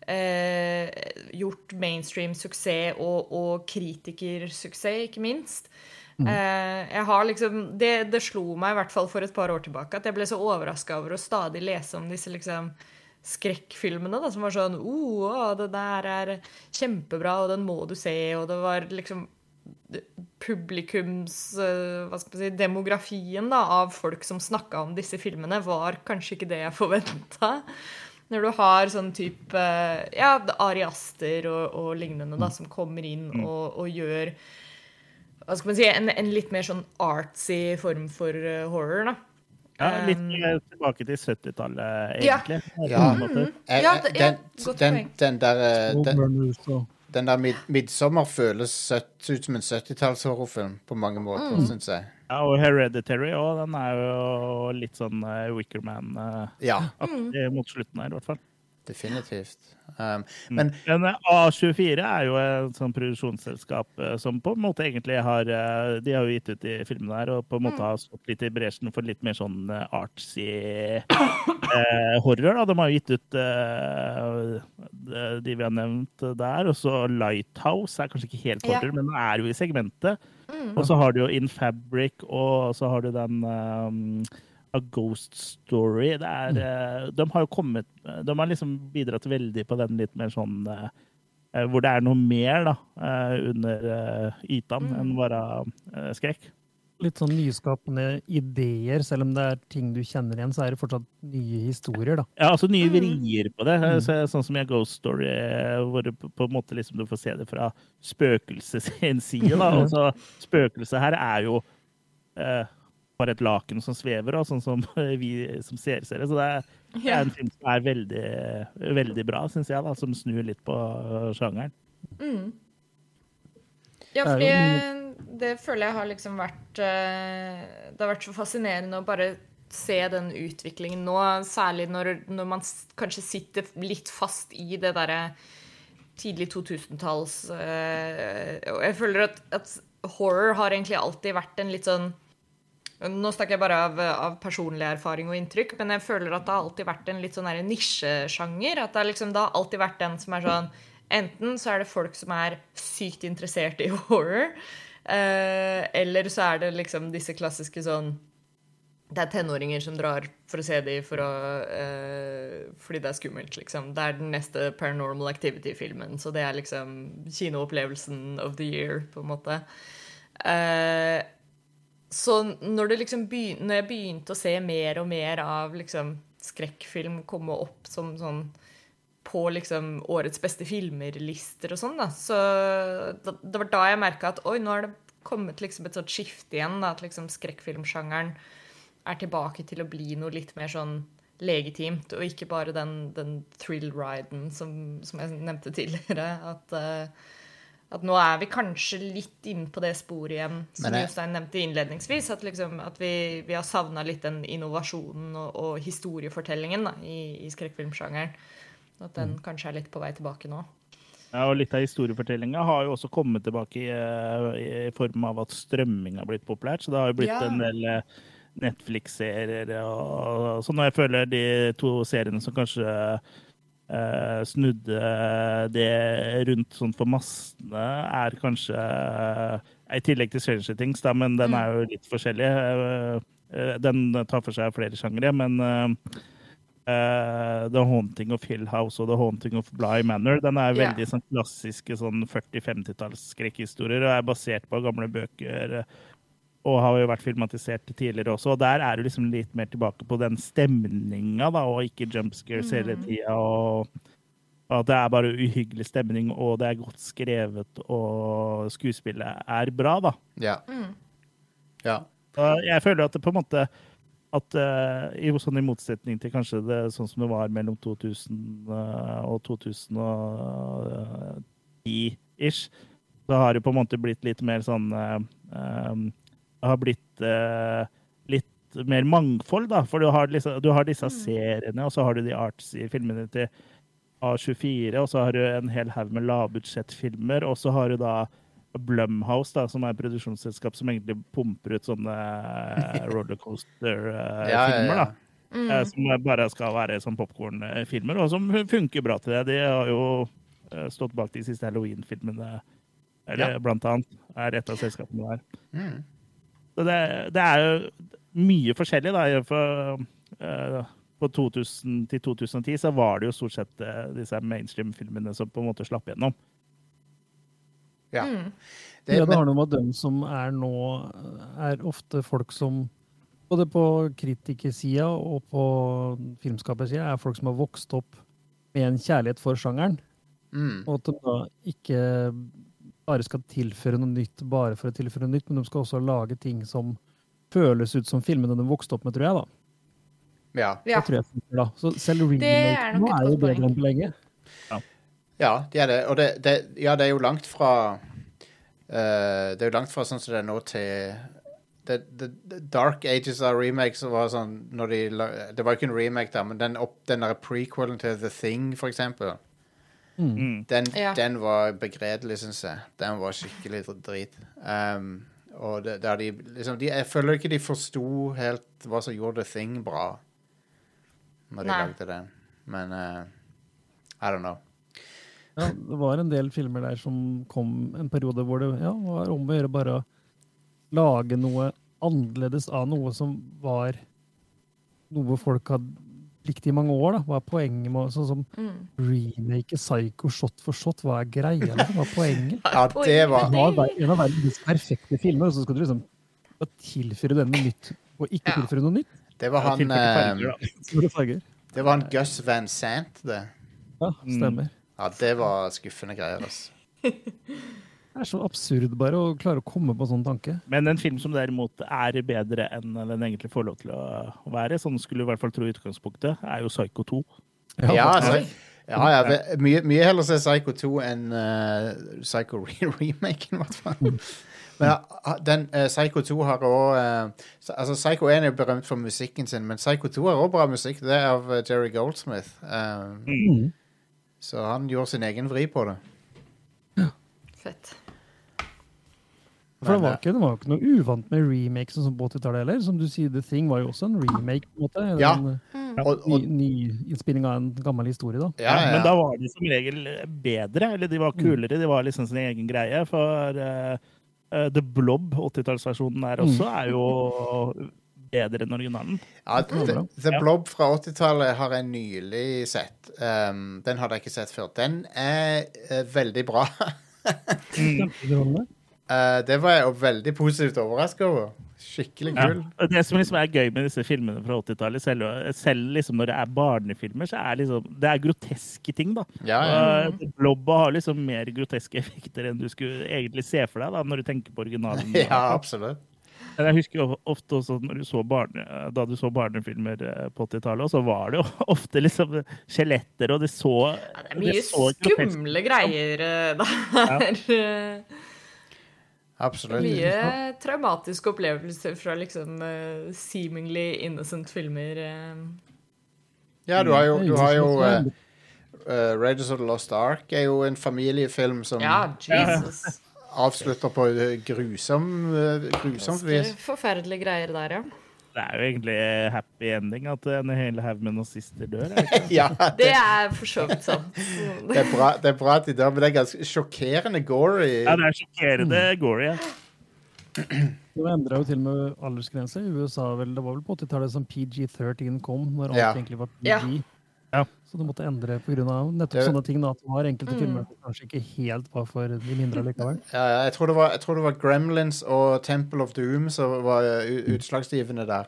Gjort mainstream suksess og, og kritikersuksess, ikke minst. Eh, jeg har liksom, det, det slo meg i hvert fall for et par år tilbake at jeg ble så overraska over å stadig lese om disse liksom skrekkfilmene da, som var sånn oh, å, det der er kjempebra, og den må du se, og det var liksom publikums eh, hva skal man si, Demografien da, av folk som snakka om disse filmene, var kanskje ikke det jeg forventa. Når du har sånn type ja, ariaster og, og lignende da, som kommer inn og, og gjør hva skal man si, en, en litt mer sånn artsy form for eh, horror. da. Ja, litt Um, tilbake til 70-tallet, egentlig. Ja, Ja. Mm -hmm. Ja, det- ja, den, den, poeng. den der, eh, den, den der mid, Midtsommer føles søtt, ut som en 70-tallshorrorfilm på mange måter, Mm. synes jeg. Ja, og Hereditary òg, den er jo litt sånn uh, Wickerman-aktig Ja, Mm. mot slutten her, i hvert fall. Definitivt. Um, men Men eh, A24 er jo et sånn produksjonsselskap eh, som på en måte egentlig har eh, De har jo gitt ut de filmene her og på en måte har stått litt i bresjen for litt mer sånn artsy eh, horror. da. De har jo gitt ut eh, de- vi har nevnt der. Og så Lighthouse er kanskje ikke helt Ja. horror, men den er jo i segmentet. Og så har du jo In Fabric, og så har du den um, A Ghost Story. Det er, mm. de har jo kommet De har liksom bidratt veldig på den litt mer sånn eh, eh, Hvor det er noe mer da, eh, under uh, mm. enn bare eh, skrekk. Litt sånn nyskapende ideer, selv om det er ting du kjenner igjen, så er det fortsatt nye historier, da. Ja, altså nye vrier på det. eh, Så, sånn som i A Ghost Story, eh, hvor du på på en måte liksom du får se det fra spøkelsets [laughs] side. da. Altså, spøkelset her er jo eh, bare et laken som svever, og sånn som [laughs] vi som ser ser det. Så det er, det er en film som er veldig, veldig bra, syns jeg, da, som snur litt på sjangeren. sjangeren. Ja, er fordi det føler jeg har liksom vært eh, Det har vært så fascinerende å bare se den utviklingen nå, særlig når, når man kanskje sitter litt fast i det derre tidlig 2000-talls uh, Og jeg føler at, at, horror har egentlig alltid vært en litt sånn Nå snakker jeg bare av, av, personlig erfaring og inntrykk, men jeg føler at det har alltid vært en litt sånn nisjesjanger. At det, liksom, det har alltid vært den som er sånn Enten så er det folk som er sykt interessert i [laughs] horror, eh, eller så er det liksom disse klassiske sånn det er tenåringer som drar for å se dem for å, uh, fordi det er skummelt, liksom. Det er den neste Paranormal Activity-filmen, så det er liksom kinoopplevelsen of the year, på en måte. Uh, så når, liksom begynte, når, jeg begynte å se mer og mer av liksom, skrekkfilm komme opp som sånn på liksom årets beste filmer-lister og sånn, da, så da, det var da jeg merka at oi, nå har det kommet liksom et sånt skifte igjen, da, at liksom skrekkfilmsjangeren er tilbake til å bli noe litt mer sånn legitimt, og ikke bare den, den thrill-riden som, som, jeg nevnte tidligere. At, uh, at, nå er vi kanskje litt inne på det sporet igjen, som jeg... Jostein nevnte innledningsvis. At, liksom, at vi, vi, har savna litt den innovasjonen og, og historiefortellingen da, i, i skrekkfilmsjangeren. At den mm. kanskje er litt på vei tilbake nå. Ja, og Litt av historiefortellinga har jo også kommet tilbake i, i, form av at strømming har blitt populært. Så det har jo blitt ja. en del uh, Netflix-serier og sånn. Og jeg føler de to seriene som kanskje eh, snudde det rundt sånn for massene, er kanskje eh, I tillegg til Stranger Things, da, men den er jo litt forskjellig. Eh, den tar for seg flere sjangere, men uh, The Haunting of Hill House og The Haunting of Bly Manor den er veldig yeah. sånn klassiske sånn 40-50-talls skrekkhistorier og er basert på gamle bøker og har jo vært filmatisert tidligere også. Og der er du liksom litt mer tilbake på den stemninga, da, og ikke jumpscares mm. hele tida. Og, og at det er bare uhyggelig stemning, og det er godt skrevet, og skuespillet er bra, da. Ja. Mm. ja. Jeg føler at det på en måte at uh, i, sånn i motsetning til kanskje det sånn som det var mellom 2000 uh, og 2010-ish, så har det på en måte blitt litt mer sånn uh, um, har blitt eh, litt mer mangfold, da. For du har, liksom, du har disse mm. seriene, og så har du de artsy filmene til A24, og så har du en hel haug med lavbudsjettfilmer, og så har du da Blumhouse, da, som er et produksjonsselskap som egentlig pumper ut sånne eh, [laughs] rollercoaster-filmer. Ja, ja, ja. da. Mm. Uh, som bare skal være sånn popkornfilmer, og som funker bra til det. De har jo stått bak de siste Halloween-filmene, eller blant annet. Er et av selskapene der. Mm. Så det, det er jo mye forskjellig, da. For, uh, på 2000 til 2010 så var det jo stort sett uh, disse mainstream-filmene som på en måte slapp gjennom. Ja. Mm. Det, ja, det har noe med dem som er nå, er ofte folk som både på kritikersida og på filmskapersida er folk som har vokst opp med en kjærlighet for sjangeren. Mm. Og at de da ikke bare skal tilføre noe nytt bare for å tilføre noe nytt, men de skal også lage ting som føles ut som filmene de vokste opp med, tror jeg, da. Ja. Det tror jeg da. Så selv remake nå er jo bedre enn på lenge. Ja. ja, det er det. Og det, det, ja, det er jo langt fra uh, Det er jo langt fra sånn som det er nå til det, det, Dark Ages av remakes var sånn når de, Det var jo ikke en remake, da, men den, opp, den der prequelen til The Thing, for eksempel. Mm. mm. Den, ja. den, var begredelig, syns jeg. Den var skikkelig drit. Um, og det, der de, liksom, de, Jeg føler ikke de forsto helt hva som gjorde The Thing bra, når de Nei. lagde den. Men uh, I don't know. Ja, det var en del filmer der som kom en periode hvor det ja, var om å gjøre bare å lage noe annerledes av noe som var noe folk hadde likt i mange år. da. Hva er poenget med sånn som mm. remake Psycho shot for shot? Hva er greia? Hva er poenget? Ja, det var... En av verdens perfekte filmer, og så skal du liksom tilføre den noe nytt og ikke ja. tilføre noe nytt. Det var han farger, eh, [laughs] Det var han Gus Van Sant, det. Ja, stemmer. Mm. Ja, det var skuffende greier, altså. [laughs] Det er så absurd bare å klare å komme på sånn tanke. Men en film som derimot er bedre enn den egentlig får lov til å være, sånn skulle du i hvert fall tro i utgangspunktet, er jo Psycho 2. Ja, ja, altså, ja, ja mye, mye, heller se Psycho 2 enn uh, Psycho [laughs] remaken, i hvert fall. Men den, uh, Psycho 2 har òg uh, altså Psycho 1 er jo berømt for musikken sin, men Psycho 2 har òg bra musikk. Det er av Jerry Goldsmith. Mm. Så han gjorde sin egen vri på det. Fett. For det var, ikke, det var jo ikke noe uvant med remakes sånn som på 80-tallet heller. Som du sier, The Thing var jo også en remake. på en måte. Ja. En Og, ny, og, av en gammel historie, da. ja, ja, Men da var de som regel bedre, eller de var kulere. De var liksom sin egen greie. For uh, The Blob, 80-tallsversjonen der også, er jo bedre enn originalen. ja The, The Blob fra 80-tallet har jeg nylig sett. Um, den hadde jeg ikke sett før. Den er uh, veldig bra. [laughs] Eh, det var jeg jo veldig positivt overraska over. Skikkelig Ja. kul. Ja. Det som liksom er gøy med disse filmene fra 80-tallet, selv, selv liksom når det er barnefilmer, så er liksom, det er groteske ting. da. Ja, ja. Uh, Blobba har liksom mer groteske effekter enn du skulle egentlig se for deg da, når du tenker på originalen. [laughs] ja, absolutt. Jeg husker jo ofte også når du så barne, da du så barnefilmer eh, på 80-tallet, så var det jo [laughs] ofte liksom skjeletter, og det så Ja, det er mye så grotesk- skumle greier der. der. [laughs] Absolutt. Mye traumatiske opplevelser fra liksom uh, seemingly innocent filmer. Uh. Ja, du har jo, du har jo uh, uh, Raiders of the Lost Ark er jo en familiefilm som Ja, Jesus. [laughs] avslutter på grusom, uh, grusomt vis. forferdelige greier der, ja. Det er jo egentlig happy ending at en hel haug med nazister dør. Er det ikke? [laughs] Ja, Det det, er for så vidt sant. [laughs] det, er bra, det er bra at de dør, men det er ganske sjokkerende gory. Ja, det er sjokkerende gory. Ja. [clears throat] De endra jo til og med aldersgrense i USA. vel, Det var vel på 80-tallet som PG-13 kom, når alt Ja. egentlig var PG. Ja. Ja. Så du måtte endre pga. nettopp sånne ting. da, At det var enkelte Mm. filmer som kanskje ikke helt var for de mindre likevel. [laughs] Ja, ja, jeg, tror det var, jeg tror det var Gremlins og Temple of Doom som var utslagsgivende der.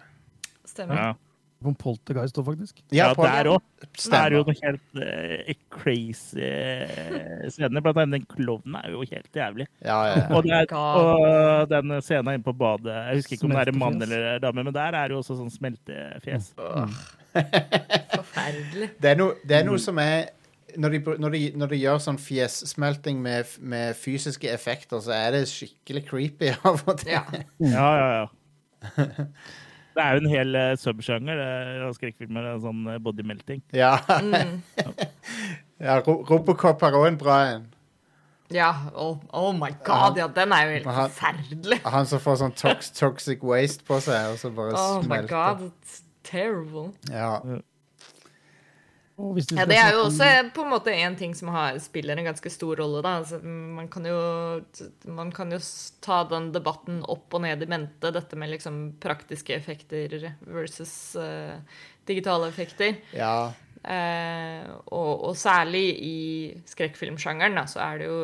Stemmer. Ja. Poltergeist òg, faktisk. Ja, ja der òg. Det er jo noe helt uh, crazy uh, scener. Blant annet den klovnen er jo helt jævlig. Ja, ja. Og, det er, og den scenen inne på badet Jeg husker ikke om det er en mann eller dame, men der er jo også sånn smeltefjes. Forferdelig. Det er noe, det er noe som er når de, når, de, når de gjør sånn fjessmelting med, med fysiske effekter, så er det skikkelig creepy [laughs] av og til. Ja. Ja, ja, ja. [laughs] Det er jo en hel uh, subsjanger eh, av skrekkfilmer. Sånn eh, bodymelting. Ja, Mm. [laughs] ja Robocop har òg en bra en. ja. Oh, oh my god, ja, den er jo helt Han- forferdelig. Han som får sånn tox, toxic waste på seg, og så bare Oh my god, terrible. Ja. Og hvis du Ja, det er jo også på en måte en ting som har, spiller en ganske stor rolle. Da. Altså, man, kan jo, man kan jo ta den debatten opp og ned i mente, dette med liksom praktiske effekter versus uh, digitale effekter. ja. Uh, og, og særlig i skrekkfilmsjangeren da, så er det jo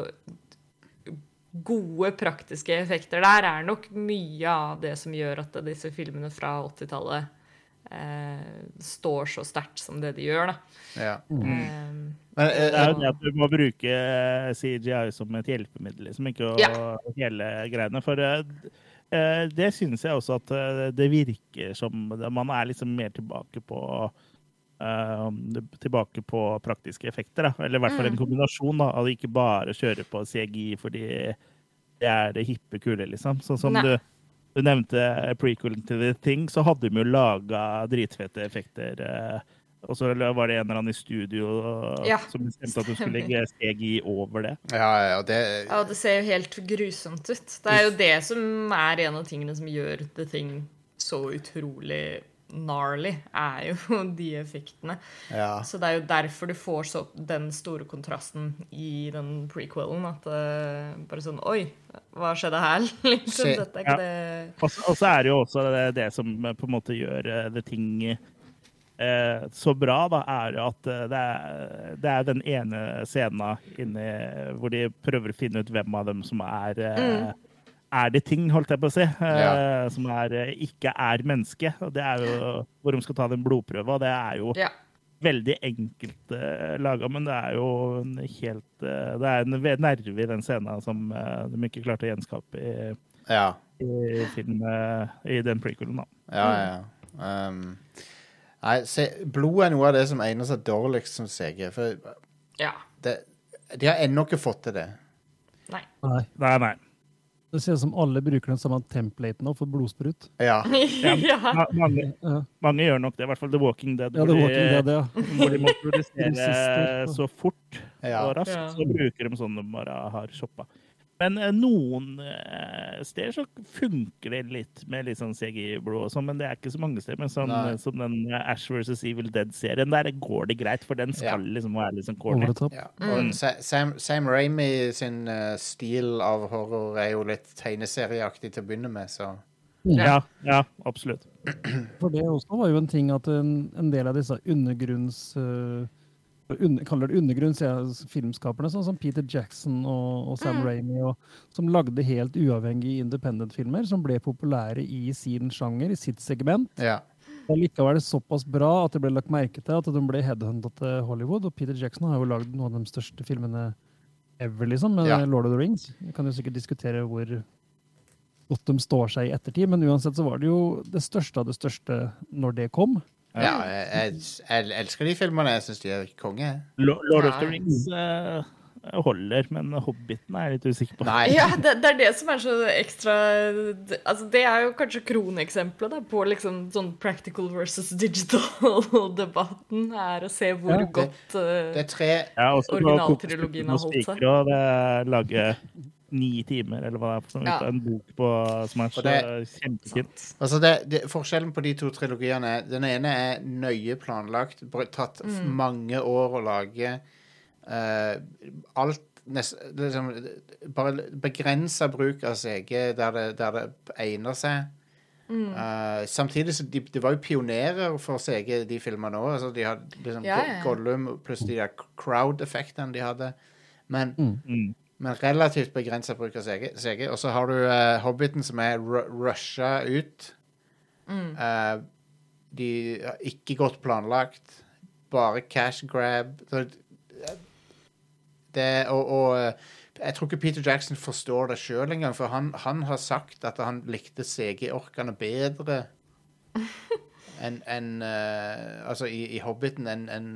Gode praktiske effekter der er nok mye av det som gjør at disse filmene fra 80-tallet eh, står så sterkt som det de gjør. da. ja. Mm. Men, Det eh, er jo det at du må bruke eh, CGI som et hjelpemiddel, liksom, ikke å, Ja. hele greiene. For eh, eh, det syns jeg også at eh, det virker som Man er liksom mer tilbake på Uh, tilbake på praktiske effekter. Da. Eller i hvert fall en kombinasjon av det ikke bare kjøre på CGI fordi det er det hippe kule, liksom. Sånn som Nei. du, du nevnte prequelen til The Thing, så hadde de jo laga dritfete effekter. eh, og så var det en eller annen i studio Ja, som bestemte at du skulle legge CGI over det. ja, ja, det Ja, det ser jo helt grusomt ut. Det er jo det som er en av tingene som gjør The Thing så utrolig gnarly, er jo [laughs] de effektene. Ja. Så det er jo derfor du får så den store kontrasten i den prequelen. At det bare sånn Oi, hva skjedde her? [laughs] liksom, Dette er Ja. ikke det Og så- er det jo også det, det som på en måte gjør det The Thing eh, så bra, da, er jo at eh, det er, det er den ene scenen inni hvor de prøver å finne ut hvem av dem som er eh, Er det ting, holdt jeg på å si, eh, Ja. som er, eh, ikke er menneske. Og det er jo hvor de skal ta den blodprøva. Det er jo Ja. veldig enkelt uh, laga, men det er jo en helt uh, Det er en nerve i den scenen som uh, de ikke klarte å gjenskape i, Ja. i film uh, i den prequelen, da. Ja, ja. Um, nei, se, blod er noe av det som egner seg dårligst som CG. For ja. det, de har ennå ikke fått til det. Nei. Nei. Nei, nei. Det ser ut som alle bruker den samme templaten for blodsprut. Ja. [laughs] [laughs] ja. Ma- Mange, mange gjør nok det, i hvert fall The Walking Dead. Ja, The Walking de- var ikke det, det, ja. [laughs] hvor de må produsere så fort og raskt, Ja. så bruker de sånn de bare har shoppa. Men eh, noen eh, steder så funker det litt med litt sånn CGI-blod og sånn, men det er ikke så mange steder. Men sånn, som den eh, Ash vs. Evil Dead-serien, der går det greit, for den skal liksom være litt sånn corny. ja. Mm. Og Sam, Sam Raimi sin stil av horror er jo litt tegneserieaktig til å begynne med, så Ja, ja, absolutt. For det også var jo en ting at en, en del av disse undergrunns... eh, under, kaller det undergrunns, filmskaperne, sånn som Peter Jackson og, og Sam Raimi, og, som lagde helt uavhengige independent-filmer som ble populære i sin sjanger, i sitt segment. ja. Og likevel er det såpass bra at det ble lagt merke til at de ble headhunta til Hollywood. Og Peter Jackson har jo lagd noen av de største filmene ever, liksom, med Ja. Lord of the Rings. Vi kan jo sikkert diskutere hvor godt de står seg i ettertid, men uansett så var det jo det største av det største når det kom. Ja jeg, jeg, jeg elsker de filmene. Jeg syns de er konge. Lord of the Rings uh, holder, men Hobbiten er jeg litt usikker på. Nei. Ja, det, det er det som er så ekstra det- Altså, det er jo kanskje kroneksempelet da, på liksom sånn practical versus digital-debatten. Er å se hvor Ja, det- godt uh, Det er tre Ja, Originaltrilogien har holdt seg. og det lager ni timer, eller hva det er for sånn, Ja. en bok på, som er så Og kjempefint. Altså det, det, forskjellen på de to trilogiene er Den ene er nøye planlagt. Tatt mm. mange år å lage. Uh, alt nest, liksom, Bare begrensa bruk av CG der det, der det egner seg. Eh, samtidig så de, de var jo pionerer for CG, de filmene òg. Altså de hadde liksom ja, ja. Gollum pluss de der crowd-effektene de hadde. Men Mm. Men relativt begrensa bruk av CG. CG. Og så har du uh, Hobbiten, som er ru rusha ut. Eh, de har ikke godt planlagt. Bare cash grab. Så, eh, det, og, og jeg tror ikke Peter Jackson forstår det sjøl engang, for han, han har sagt at han likte CG-orkene bedre [laughs] enn en, uh, altså i, i Hobbiten enn en,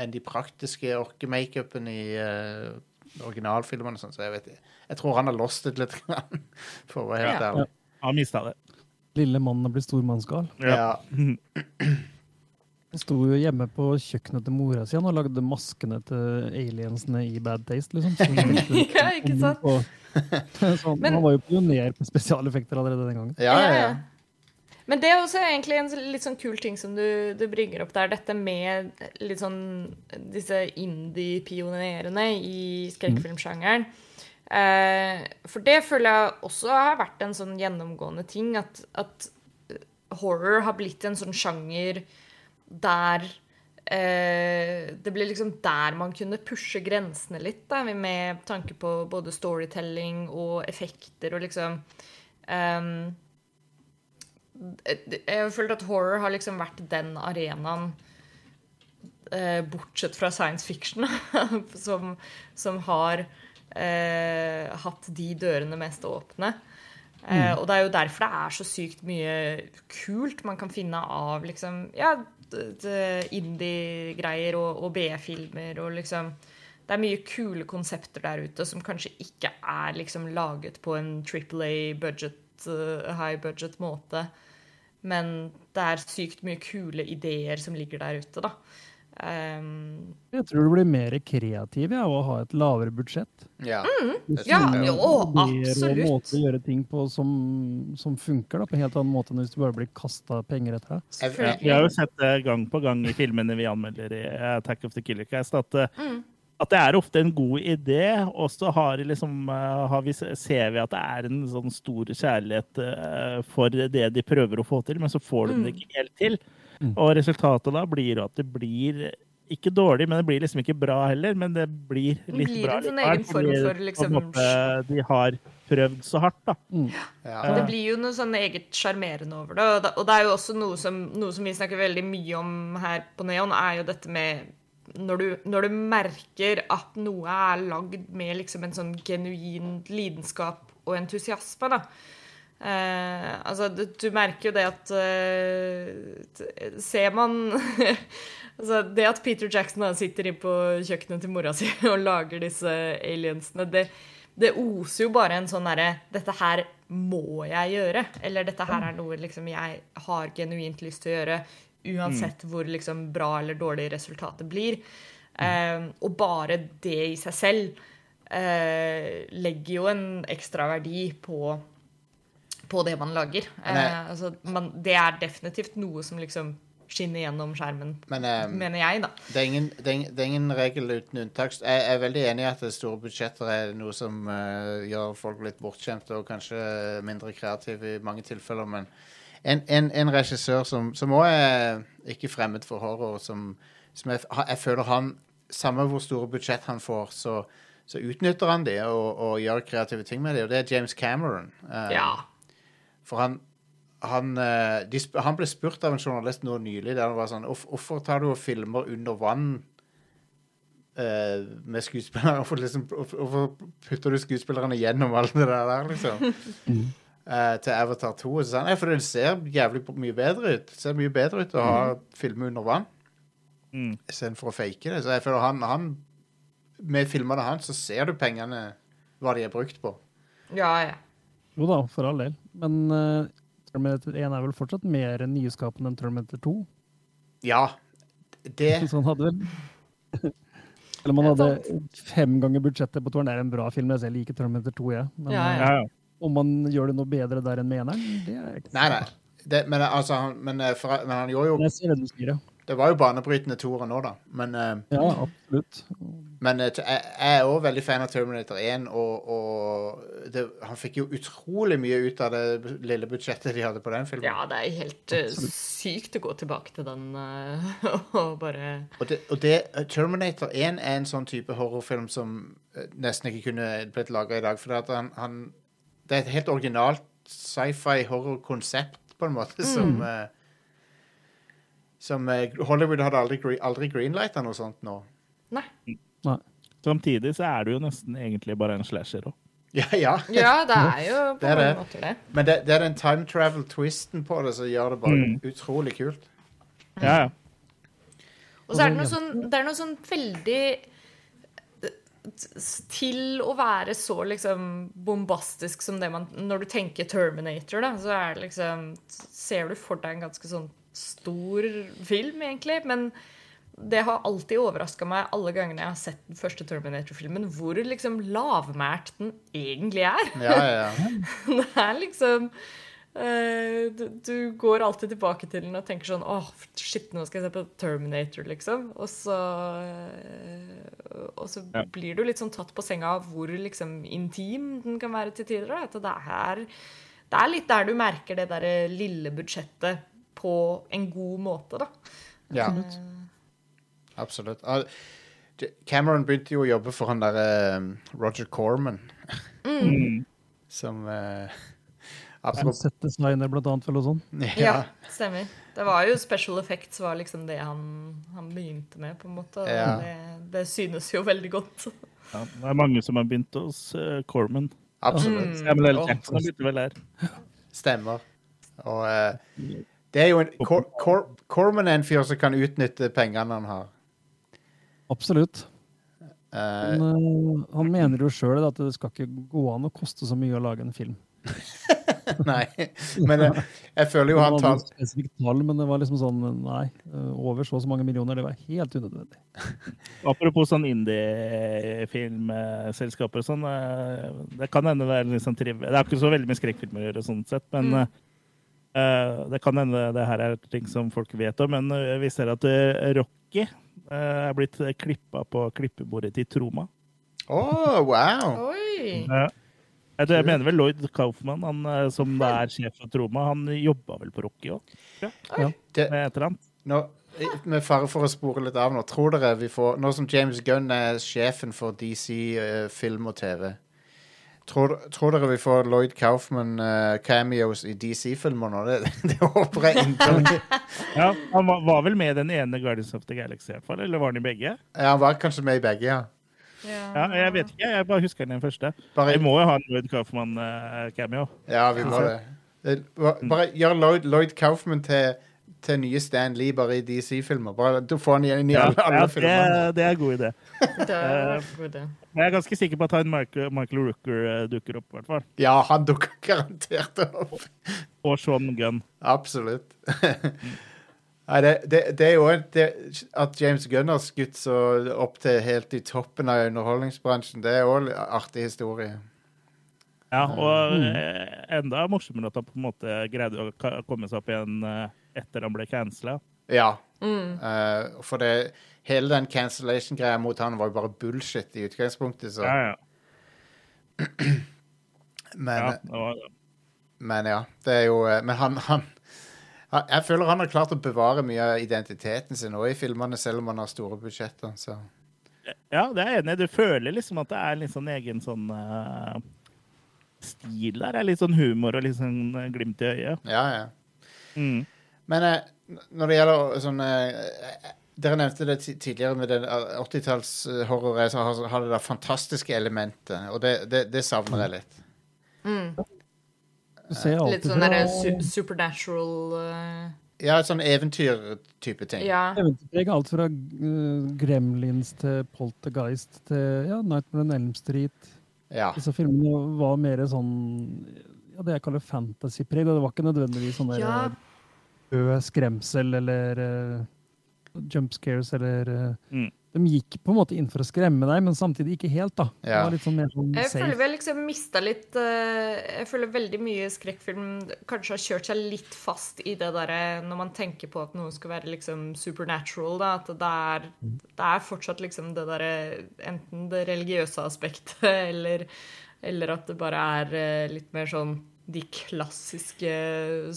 en de praktiske orkemakeupen i uh, originalfilmene. og Sånn, så jeg, vet, jeg tror han har lost it litt, [laughs] for å være helt Ja. ærlig. Han mista det. Lille mannen blir stor mannsgal. Ja. Han sto jo hjemme på kjøkkenet til mora si og lagde maskene til aliensene i Bad Taste, liksom. [laughs] Ja, ikke sant? Og, [laughs] så han, Men- han var jo pioner på spesialeffekter allerede den gangen. Ja, ja, ja. Men det er også egentlig en litt sånn kul ting som du, du bringer opp der. Dette med litt sånn disse indie-pionerene i skrekkfilmsjangeren. Eh, for det føler jeg også har vært en sånn gjennomgående ting. At, at horror har blitt en sånn sjanger der eh, Det ble liksom der man kunne pushe grensene litt, da, med tanke på både storytelling og effekter og liksom ehm, jeg har følt at horror har liksom vært den arenaen eh, bortsett fra science fiction [laughs] som, som har eh, hatt de dørene mest åpne. Eh, og det er jo derfor det er så sykt mye kult man kan finne av liksom ja, indie-greier og, og B-filmer og liksom det er mye kule konsepter der ute som kanskje ikke er liksom laget på en Triple A-budget, uh, high budget måte. Men det er sykt mye kule ideer som ligger der ute, da. Um, Jeg tror du blir mer kreativ ja, av å ha et lavere budsjett. ja. mm, Ja, jo, absolutt. Og måter å gjøre ting på som, som funker, da, på en helt annen måte enn hvis du bare blir kasta penger etter deg. Vi har jo sett det gang på gang i filmene vi anmelder i Attack of the Killer Cast, at, eh, at det er ofte en god idé, og så har, liksom, eh, har vi, ser vi at det er en sånn stor kjærlighet eh, for det de prøver å få til, men så får de det ikke helt til. Og resultatet da blir at det blir ikke dårlig, men det blir liksom ikke bra heller. Men det blir Det litt blir bra en sånn egen form for, liksom, de har prøvd så hardt, da. ja. Det blir jo noe sånn eget sjarmerende over det. Og det- Og det er jo også noe som, noe som vi snakker veldig mye om her på Neon, er jo dette med når du, når du merker at noe er lagd med liksom en sånn genuin lidenskap og entusiasme, da. Eh, altså, du, du merker jo det at eh, Ser man [laughs] Altså, det at Peter Jackson sitter inne på kjøkkenet til mora si [laughs] og lager disse aliensene, det det oser jo bare en sånn derre Dette her må jeg gjøre. Eller dette her er noe liksom jeg har genuint lyst til å gjøre. Uansett hvor liksom bra eller dårlig resultatet blir. Eh, og bare det i seg selv uh, legger jo en ekstra verdi på, på det man lager. Uh, altså, man, det er definitivt noe som liksom skinner gjennom skjermen, Men mener jeg, da. det, er ingen, det, er det er ingen regel uten unntak. Jeg er veldig enig i at store budsjetter er noe som gjør folk litt bortskjemte og kanskje mindre kreative i mange tilfeller, men en, en, en regissør som, som også er ikke fremmed for horror, som, som jeg, jeg føler han Samme hvor store budsjett han får, så, så utnytter han det og, og gjør kreative ting med det, og det er James Cameron. Um, Ja. For han han, eh, de, han ble spurt av en journalist nå nylig der han var sånn Hvorfor tar du og filmer under vann uh, med skuespillere? Hvorfor, liksom, putter du skuespillerne gjennom alt det der liksom? [laughs] Eh, til Avatar 2. Og så sa han «Nei, for det ser jævlig mye bedre ut. Det ser mye bedre ut å ha filme under vann Mm. istedenfor å fake det. Så jeg føler han, han Med filmene hans så ser du pengene, hva de er brukt på. Ja, ja. Jo da, for all del. Men uh, Terminator 1 er vel fortsatt mer nyskapende enn Terminator 2? Ja, det Sånn han hadde vel Eller man hadde fem ganger budsjettet på toeren. Det er en bra film. Jeg liker Terminator 2, jeg. Men Ja, eh, Ja, ja. Om man gjør det noe bedre der enn med eneren, det er ikke Nei, nei. Det, men, altså, han, men, eh, for, men han gjorde jo Jeg ser det du sier, ja. Det var jo banebrytende toere nå, da. Men, eh, Ja, absolutt. men eh, jeg jeg er òg veldig fan av Terminator 1, og, og det, han fikk jo utrolig mye ut av det lille budsjettet de hadde på den filmen. ja, det er helt absolutt. sykt å gå tilbake til den [laughs] og bare Og, det, og det, Terminator 1 er en sånn type horrorfilm som nesten ikke kunne blitt laga i dag. For at han, han, det er et helt originalt sci-fi horror-konsept, på en måte, som uh, Som uh, Hollywood hadde aldri, aldri greenlighta noe sånt nå. Nei. Samtidig så er det jo nesten egentlig bare en slasher òg. [laughs] Ja, ja. Ja, det er jo [laughs] på Det er det. måter det. Men det, det er den time travel-twisten på det som gjør det bare Mm. utrolig kult. Ja, ja. Og så er det noe sånn, det er noe sånn veldig Til å være så liksom bombastisk som det man Når du tenker Terminator, da, så er det liksom Ser du for deg en ganske sånn stor film, egentlig. Men det har alltid overraska meg alle gangene jeg har sett den første Terminator-filmen, hvor liksom lavmælt den egentlig er. Ja, ja, ja. [laughs] Det er liksom du, du går alltid tilbake til den og tenker sånn Åh, shit, nå skal jeg se på Terminator, liksom. Og så eh, Og så Ja. blir du litt sånn tatt på senga av hvor liksom intim den kan være til tider. At det er, det er litt der du merker det derre lille budsjettet på en god måte, da. ja. Absolutt. Ah, Cameron begynte jo å jobbe for han derre Roger Corman, Mm. [laughs] som uh, Som settes settdesigner, blant annet, eller noe sånt. Ja, ja. stemmer. Det var jo special effects var liksom det han, han begynte med, på en måte. Ja. det, det synes jo veldig godt. ja. Det er mange som har begynt hos uh, Corman. Absolutt. Samuel L. Jackson begynte vel der. Stemmer. Og uh, det er jo en Cor Cor Corman er en fyr som kan utnytte pengene han har. Absolutt. Uh, eh, han mener jo sjøl at det skal ikke gå an å koste så mye å lage en film. Nei, men jeg, jeg føler jo han tar spesifikt tall, men det var liksom sånn Nei, eh, over så og så mange millioner, det var helt unødvendig. Apropos sånn indie-filmselskaper og sånn. eh, Det kan hende det er liksom triv... Det er ikke så veldig mye skrekkfilmer å gjøre, sånn sett, men Mm. uh, det kan hende det her er ting som folk vet om. Men eh, vi ser at eh, Rocky uh, er blitt klippa på klippebordet til Troma. Å, wow! Oi! Ja. Jeg, jeg mener vel Lloyd Kaufman, han eh, som er sjef for Troma, han jobba vel på Rocky òg, Ja. med et eller annet. nå, med fare for å spore litt av nå, tror dere vi får Nå som James Gunn er sjefen for DC eh, film og TV, tror, tror dere vi får Lloyd Kaufman eh, cameos i DC-filmer nå? Det, [laughs] det håper jeg inderlig. Ja, han var, var vel med i den ene Guardians of the Galaxy, i hvert fall, eller var han i begge? Ja, han var kanskje med i begge, ja. Ja, jeg vet ikke, jeg bare husker den første. Bare, Vi må jo ha en Lloyd Kaufman-cameo. ja, vi må det. Det- Bare gjør Lloyd, Lloyd Kaufman til til nye Stan Lee bare i DC-filmer. Bare Du får han igjen i alle, Ja, alle ja, filmer. det, det er en god idé. [laughs] Det er god idé. Men jeg er ganske sikker på at han Michael, Michael Rooker eh, dukker opp, i hvert fall. Ja, han dukker garantert opp. Og Sean Gunn. Absolutt. [laughs] Nei, det, det, det er jo et, det, At James Gunn har skutt så opp til helt i toppen av underholdningsbransjen, det er òg artig historie. Ja, og eh, enda morsommere at han på en måte greide å komme seg opp igjen eh, etter han ble cancela. Ja. Eh, for det, hele den cancellation-greia mot han var jo bare bullshit i utgangspunktet, så Ja, ja. [clears throat] Men, ja, det var, men ja, det er jo eh, Men han han- Jeg føler han har klart å bevare mye av identiteten sin òg i filmene, selv om han har store budsjetter. Så. ja, det er jeg enig i. Du føler liksom at det er litt sånn egen sånn uh, stil der. er Litt sånn humor og litt sånn eh, glimt i øyet. Ja, ja. Mm. Men uh, når det gjelder sånn eh, Dere nevnte det tidligere med den 80-tallshorroret, så har, har det det fantastiske elementet, og det, det, det savner jeg litt. Alltid Litt sånn derre su supernatural uh... Ja, sånn eventyrtype ting. Ja. eventyrpreg. Alt fra uh, Gremlins til Poltergeist til ja, Nightmare on Elm Street. Ja. Disse filmene var mer sånn ja, det jeg kaller fantasypreg. Det var ikke nødvendigvis sånn ja. død skremsel eller uh, jump scares eller uh, Mm. De gikk på en måte inn for å skremme deg, men samtidig ikke helt. da. Det Ja. sånn mer sånn Jeg føler vi har liksom mista litt eh, Jeg føler veldig mye skrekkfilm kanskje har kjørt seg litt fast i det derre Når man tenker på at noe skal være liksom supernatural, da, at det er, det er fortsatt liksom det derre Enten det religiøse aspektet, [laughs] eller, eller at det bare er eh, litt mer sånn de klassiske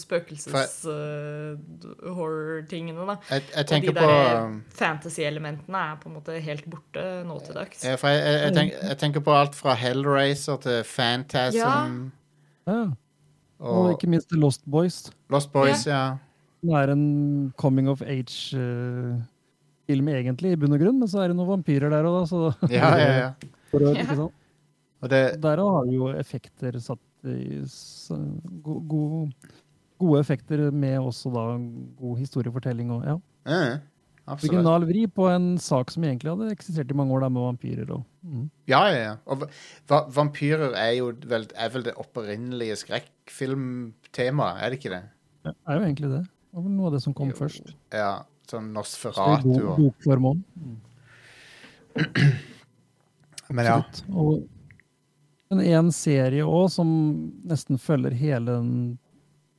spøkelses-horror-tingene, da. Jeg, jeg Og de der fantasy-elementene er på en måte helt borte nå til dags. jeg, jeg, jeg, tenk, jeg tenker på alt fra Hellraiser til Phantasm Ja. Og og ikke minst The Lost Boys. Lost Boys, ja. Det er en coming of age-film egentlig, i bunn og grunn, men så er det noen vampyrer der òg, da. Så Ja, ja, ja. [laughs] For å- Ja. Og det, Der har jo effekter satt i s- go, go, Gode effekter med også da god historiefortelling og ja. Ja, absolutt. Original vri på en sak som egentlig hadde eksistert i mange år, da, med vampyrer og mm. Ja, ja, ja. Og va- va vampyrer er jo vel, er vel det opprinnelige skrekkfilmtemaet, er det ikke det? Det er jo egentlig det. Det var noe av det som kom Jo. først. Ja, sånn Så Nosferatu og òg. [clears throat] Men ja. Absolutt. Og men en serie òg som nesten følger hele den,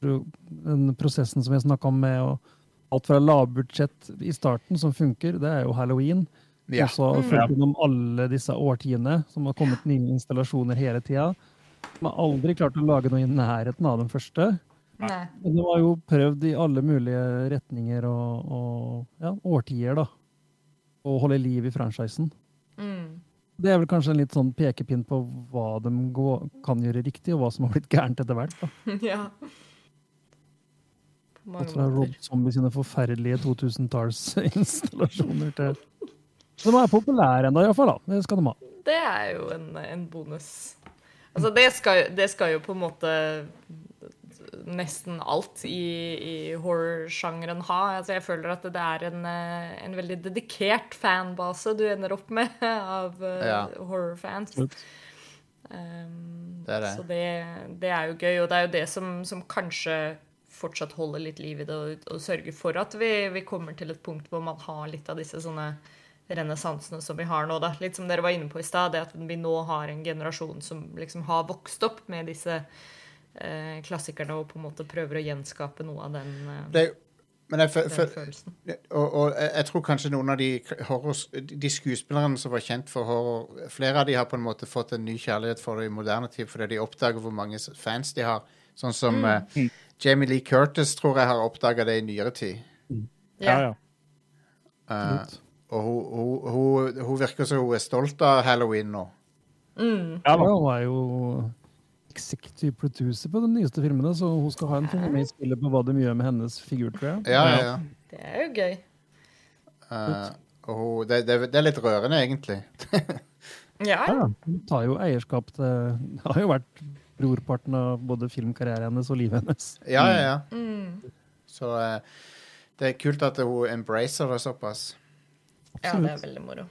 den prosessen som jeg snakka om med og alt fra lavbudsjett i starten, som funker, det er jo halloween. ja. Og så har fulgt gjennom alle disse årtiene, som har kommet nye installasjoner hele tida. De har aldri klart å lage noe i nærheten av den første. Nei. Men de har jo prøvd i alle mulige retninger og, og ja, årtier, da. Å holde liv i franchisen. Mm. Det er vel kanskje en litt sånn pekepinn på hva de går, kan gjøre riktig, og hva som har blitt gærent etter hvert. da. [laughs] ja. Alt fra Rob. Zombie sine forferdelige 2000-tallsinstallasjoner til De er populære ennå, iallfall. Det skal de ha. Det er jo en, en bonus. Altså, det skal, det skal jo på en måte nesten alt i, i horror-sjangeren ha. Altså, jeg føler at det er en, eh, en veldig dedikert fanbase du ender opp med [laughs] av eh, Ja. horror-fans. Um, Det er det. Så det, det er jo gøy, og det er jo det som, som kanskje fortsatt holder litt liv i det, og, og sørger for at vi, vi kommer til et punkt hvor man har litt av disse sånne renessansene som vi har nå. Da. Litt som dere var inne på i stad, det at vi nå har en generasjon som liksom har vokst opp med disse klassikerne og på en måte prøver å gjenskape noe av den, eh, Det, men jeg, for, den fø- følelsen. og, og jeg tror kanskje noen av de, horror, de skuespillerne som var kjent for horror Flere av de har på en måte fått en ny kjærlighet for det i moderne tid fordi de oppdager hvor mange fans de har. Sånn som eh, Jamie Lee Curtis tror jeg har oppdaga det i nyere tid. Ja, ja. Uh, og hun, hun, hun, hun virker som hun er stolt av halloween nå. Mm. ja Ja, hun er jo executive producer på de nyeste filmene, så hun skal ha en finger med i spillet på hva de gjør med hennes figur, tror jeg. Ja, ja, ja. Det er jo gøy. Uh, oh, det, det, det er litt rørende, egentlig. [laughs] Ja, Ja, hun tar jo eierskap til Det har jo vært brorparten av både filmkarrieren hennes og livet hennes. Ja, ja, ja. Mm. Så uh, det er kult at hun embracer det såpass. Ja, det er veldig moro.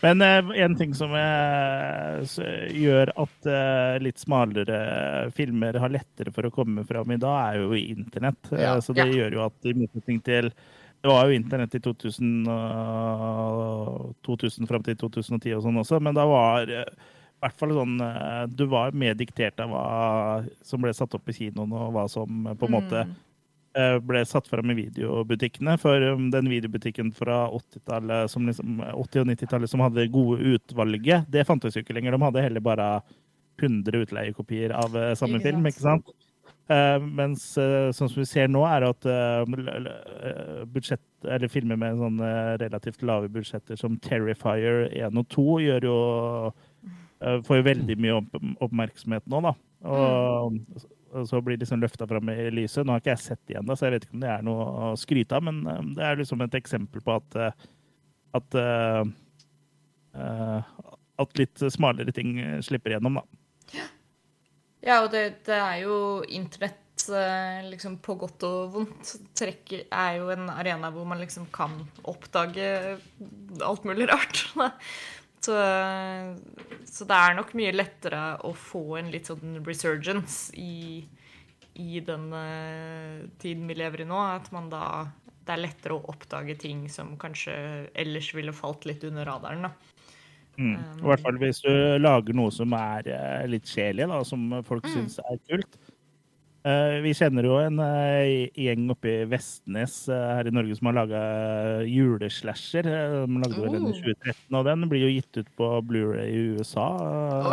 Men uh, en ting som uh, gjør at uh, litt smalere filmer har lettere for å komme fram i dag, er jo internett. Ja. så det ja. gjør jo at i motsetning til Det var jo internett i 2000, 2000 fram til 2010 og sånn også, men da var i hvert fall sånn Du var mer diktert av hva som ble satt opp i kinoen, og hva som på en måte mm Eh, ble satt fram i videobutikkene. For um, den videobutikken fra 80-tallet, liksom, 80- og 90-tallet som hadde gode utvalget, det fantes jo ikke lenger. De hadde heller bare 100 utleiekopier av eh, samme film. ikke sant? Uh, mens sånn som vi ser nå, er at budsjett, eller filmer med sånne relativt lave budsjetter som Terrifier 1 og 2 gjør jo får jo veldig mye opp oppmerksomhet nå, da. Og, mm så blir liksom løfta fram i lyset. Nå har ikke jeg sett det igjen, så jeg vet ikke om det er noe å skryte av, men eh, det er liksom et eksempel på at, eh, at, uh, at litt smalere ting slipper igjennom, da. Ja, og det, det er jo internett liksom på godt og vondt. Trekk er jo en arena hvor man liksom kan oppdage alt mulig rart. [laughs] Så, så, det er nok mye lettere å få en litt sånn resurgence i, i den uh, tiden vi lever i nå. At man da Det er lettere å oppdage ting som kanskje ellers ville falt litt under radaren. da. Mm. Um, I hvert fall hvis du lager noe som er uh, litt sjelig, da, som folk mm. syns er kult. Uh, vi kjenner jo en uh, gjeng oppe i Vestnes uh, her i Norge som har laga juleslasher. De lagde vel den i 2013, oh. og den blir jo gitt ut på Blu-ray i USA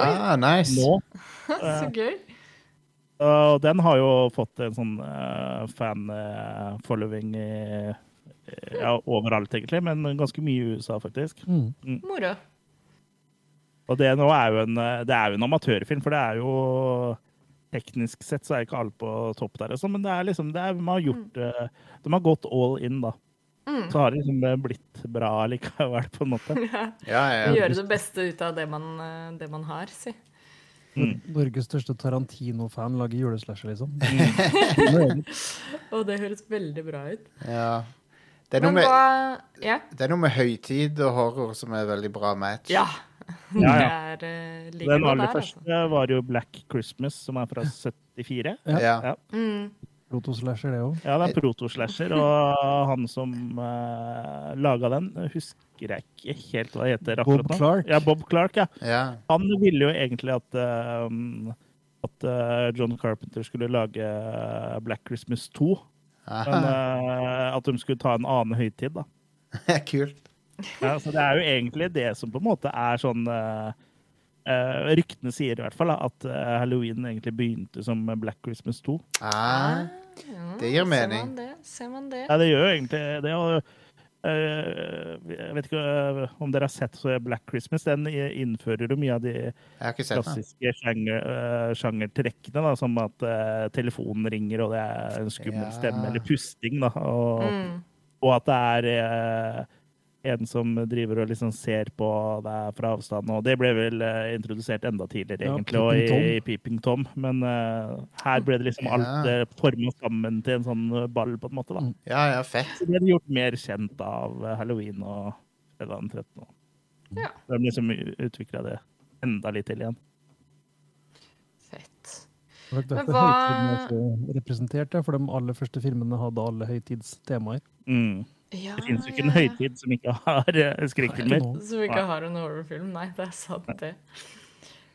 ah, nice. nå. [laughs] Så gøy. Og den har jo fått en sånn fan-following ja, overalt, egentlig, men ganske mye i USA, faktisk. Mm. Mm. Moro. Og det nå er jo en, det er jo en amatørfilm, for det er jo teknisk sett så er ikke alle på topp der, også, men det er liksom, det er, de, har gjort, mm. de har gått all in, da. Mm. Så har det liksom blitt bra likevel, på en måte. [laughs] Ja. Ja, ja, Gjøre det beste ut av det man, eh, det man har, si. Mm. Norges største Tarantino-fan lager juleslasher, liksom. [laughs] Mm. Og det høres veldig bra ut. Ja. Det er, med, hva, ja. det er, noe med, høytid og horror som er veldig bra match. Ja, ja, ja. Er, uh, Den aller der, første altså. var jo Black Christmas, som er fra 74. Ja. ja. Mm. Protoslasher, det òg. Ja, det er protoslasher. Og han som uh, eh, laga den, husker jeg ikke helt hva det heter. Bob Clark. Ja, Bob Clark, ja. ja. Han ville jo egentlig at, uh, at uh, John Carpenter skulle lage Black Christmas 2. Men at de skulle ta en annen høytid, da. [laughs] Kult. Ja, så det er jo egentlig det som på en måte er sånn uh, uh, Ryktene sier i hvert fall at uh, halloween egentlig begynte som Black Christmas 2. Ah, det gir mening. Ser man det? Ser man det? Ja, det gjør jo egentlig det. Og, jeg vet ikke om dere har sett Black Christmas. Den innfører jo mye av de klassiske sjanger, sjangertrekkene, da, som at telefonen ringer, og det er en skummel ja. stemme, eller pusting. Da, og, mm. og at det er en som driver og liksom ser på deg fra avstand. Og det ble vel uh, introdusert enda tidligere, ja, og i, i, Peeping Tom. Men uh, her ble det liksom alt uh, eh, forma sammen til en sånn ball, på en måte. da. Mm. Ja, ja, fett. Så det ble gjort mer kjent av halloween og fredag den 13. Ja. De liksom utvikla det enda litt til igjen. Fett. Men hva representert, for de aller første filmene hadde alle høytidstemaer. Mm. Ja, det finnes jo ikke en høytid som ikke har uh, skrekkfilmer. Som ikke har en horrorfilm. Nei, det er sant, det.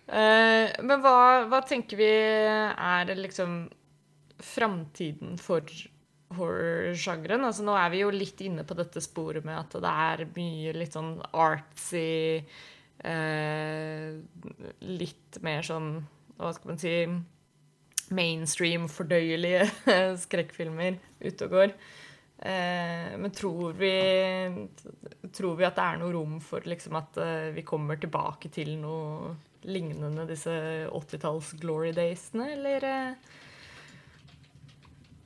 Uh, men hva, hva, tenker vi er liksom framtiden for horrorsjangeren? Altså, nå er vi jo litt inne på dette sporet med at det er mye litt sånn artsy uh, Litt mer sånn Hva skal man si Mainstream, fordøyelige [laughs] skrekkfilmer ute og går. Eh, men tror vi, tror vi, at det er noe rom for liksom, at eh, vi kommer tilbake til noe lignende disse 80-talls glory daysene, eller? Eh?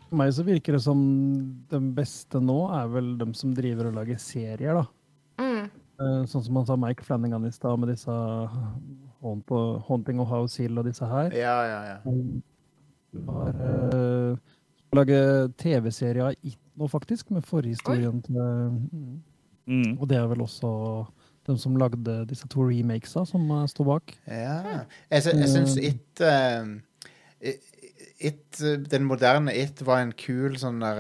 For meg så virker det som den beste nå er vel de som driver og lager serier, da. Mm. Sånn som han sa Mike Flanagan i stad, med disse Haunting of House Hill og disse her. Ja, ja, ja. Har laget TV-serier nå, faktisk, med forhistorien til Mm. Og det er vel også de som lagde disse to remakesa, som eh, står bak. Ja. Jeg, sy- jeg syns It, uh, It Den moderne It var en kul sånn der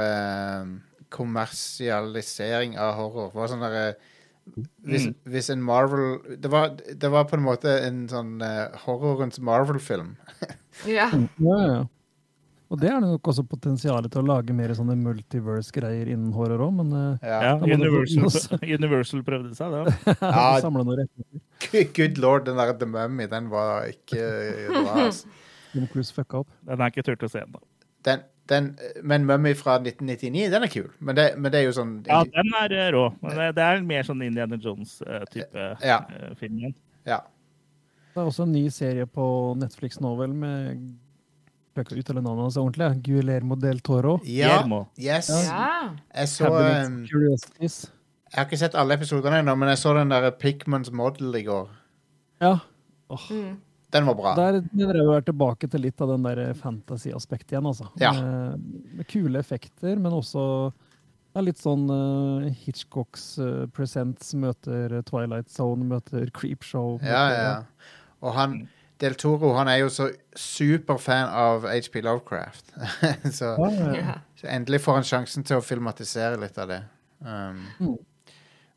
uh, kommersialisering av horror. Det var sånn der hvis, Mm. hvis en Marvel det var, det var på en måte en sånn uh, horrorens Marvel-film. [laughs] Ja. Ja, ja, ja. Og det er det nok også potensialet til å lage mer sånne multiverse-greier innen horror òg, men eh, Ja. Da Universal, [laughs] Universal prøvde seg, det. [laughs] Ja. samle noen rettigheter. Good lord, den der The Mummy, den var ikke bra. [laughs] Altså. Cruise fucka opp. Den har ikke turt å se ennå. Den, den, men Mummy fra 1999, den er kul. Men det, men det er jo sånn Ja, den er eh, rå. Men det, det er mer sånn Indiana Jones-type Ja. film ja. Det er også en ny serie på Netflix nå, vel, med Jeg kan ikke uttale navnet hans ordentlig. Guillermo del Toro. ja. Yes. ja. Jeg så um, Jeg har ikke sett alle episodene ennå, men jeg så den der Pigments Model i går. Ja. Mm. Den var bra. Der mener jeg vi er tilbake til litt av den der fantasy-aspektet igjen, altså. Ja. Med, med kule effekter, men også det er litt sånn uh, Hitchcocks uh, Presents møter Twilight Zone, møter Creepshow. Ja, møter- ja. Og han Del Toro han er jo så superfan av HP Lovecraft. [laughs] så, Ja, ja, ja. Ja. så endelig får han sjansen til å filmatisere litt av det. Um, Mm.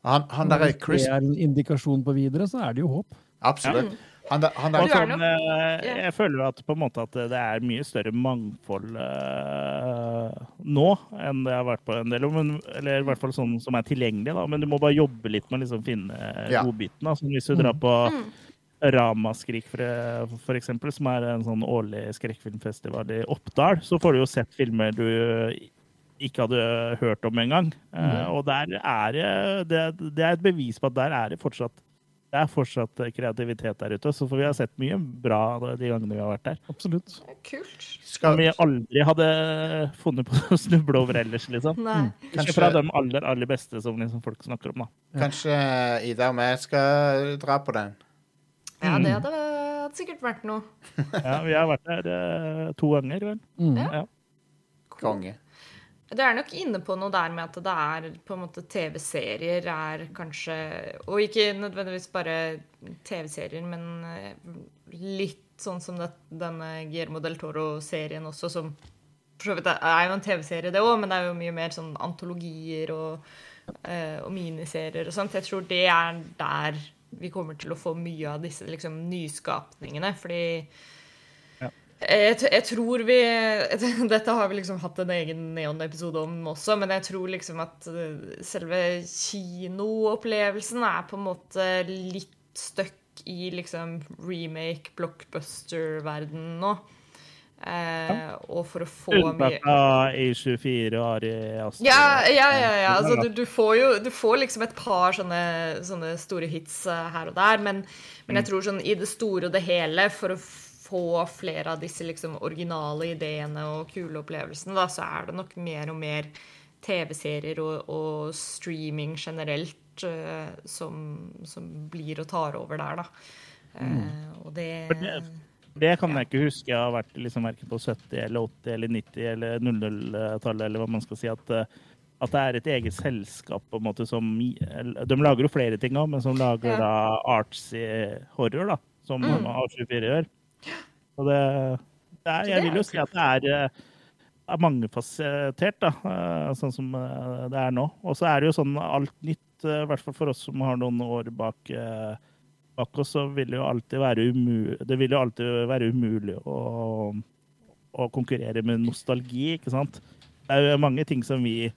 han, han der er Hvis Chris det er en indikasjon på videre, så er det jo håp. Absolutt. Han da, han da, sånn, eh, jeg føler at på en måte at det er mye større mangfold uh, nå enn det har vært på en del men, Eller i hvert fall sånn som er tilgjengelig, da. Men du må bare jobbe litt med å liksom finne Ja. godbiten. da. Sånn hvis du drar på Ramaskrik, for, for eksempel, som er en sånn årlig skrekkfilmfestival i Oppdal, så får du jo sett filmer du ikke hadde hørt om engang. Eh, og der er det, det er et bevis på at der er det fortsatt det er fortsatt kreativitet der ute. Så får vi ha sett mye bra de gangene vi har vært der. Absolutt. Kult. Som vi aldri hadde funnet på [laughs] å snuble over ellers, liksom. Nei. Ikke Kanskje- fra de aller, aller beste som liksom folk snakker om, da. kanskje Ida og jeg skal dra på den. Ja, det hadde, hadde sikkert vært noe. [laughs] Ja, vi har vært der eh, to ganger, vel. Mm. Ja. Konge. Det er nok inne på noe der med at det er på en måte TV-serier er kanskje Og ikke nødvendigvis bare TV-serier, men eh, litt sånn som det, denne Guillermo del Toro-serien også, som for så vidt er- er jo en TV-serie, det òg, men det er jo mye mer sånn antologier og, eh, og miniserier og sånt. Jeg tror det er der vi kommer til å få mye av disse liksom, nyskapningene, fordi jeg, jeg tror vi [laughs] Dette har vi liksom hatt en egen Neon-episode om også, men jeg tror liksom at eh, selve kinoopplevelsen er på en måte litt stuck i liksom remake, blockbuster-verden nå. Eh, og for å få Unntatt av A24 og Ari Aster. ja, ja, ja. ja. Altså, du, du får jo du får liksom et par sånne, sånne store hits eh, her og der, men, men jeg tror sånn i det store og det hele, for å få flere av disse liksom originale ideene og kule opplevelsene, da, så er det nok mer og mer TV-serier og, og streaming generelt uh, som, som blir og tar over der, da. Uh, og det det- kan jeg ikke huske. Jeg har vært liksom verken på 70 eller 80 eller 90 eller 00-tallet, eller hva man skal si. At, eh, at det er et eget selskap på en måte som De lager jo flere ting òg, men som lager Ja. da artsy horror, da. Som Mm. A24 gjør. Og det, det er, jeg vil jo si at det er, eh, er mangefasettert, da. eh, Sånn som det er nå. Og så er det jo sånn alt nytt, i hvert fall for oss som har noen år bak eh, bak oss, så vil det jo alltid være umulig, det vil jo alltid være umulig å, å konkurrere med nostalgi, ikke sant? Det er jo mange ting som vi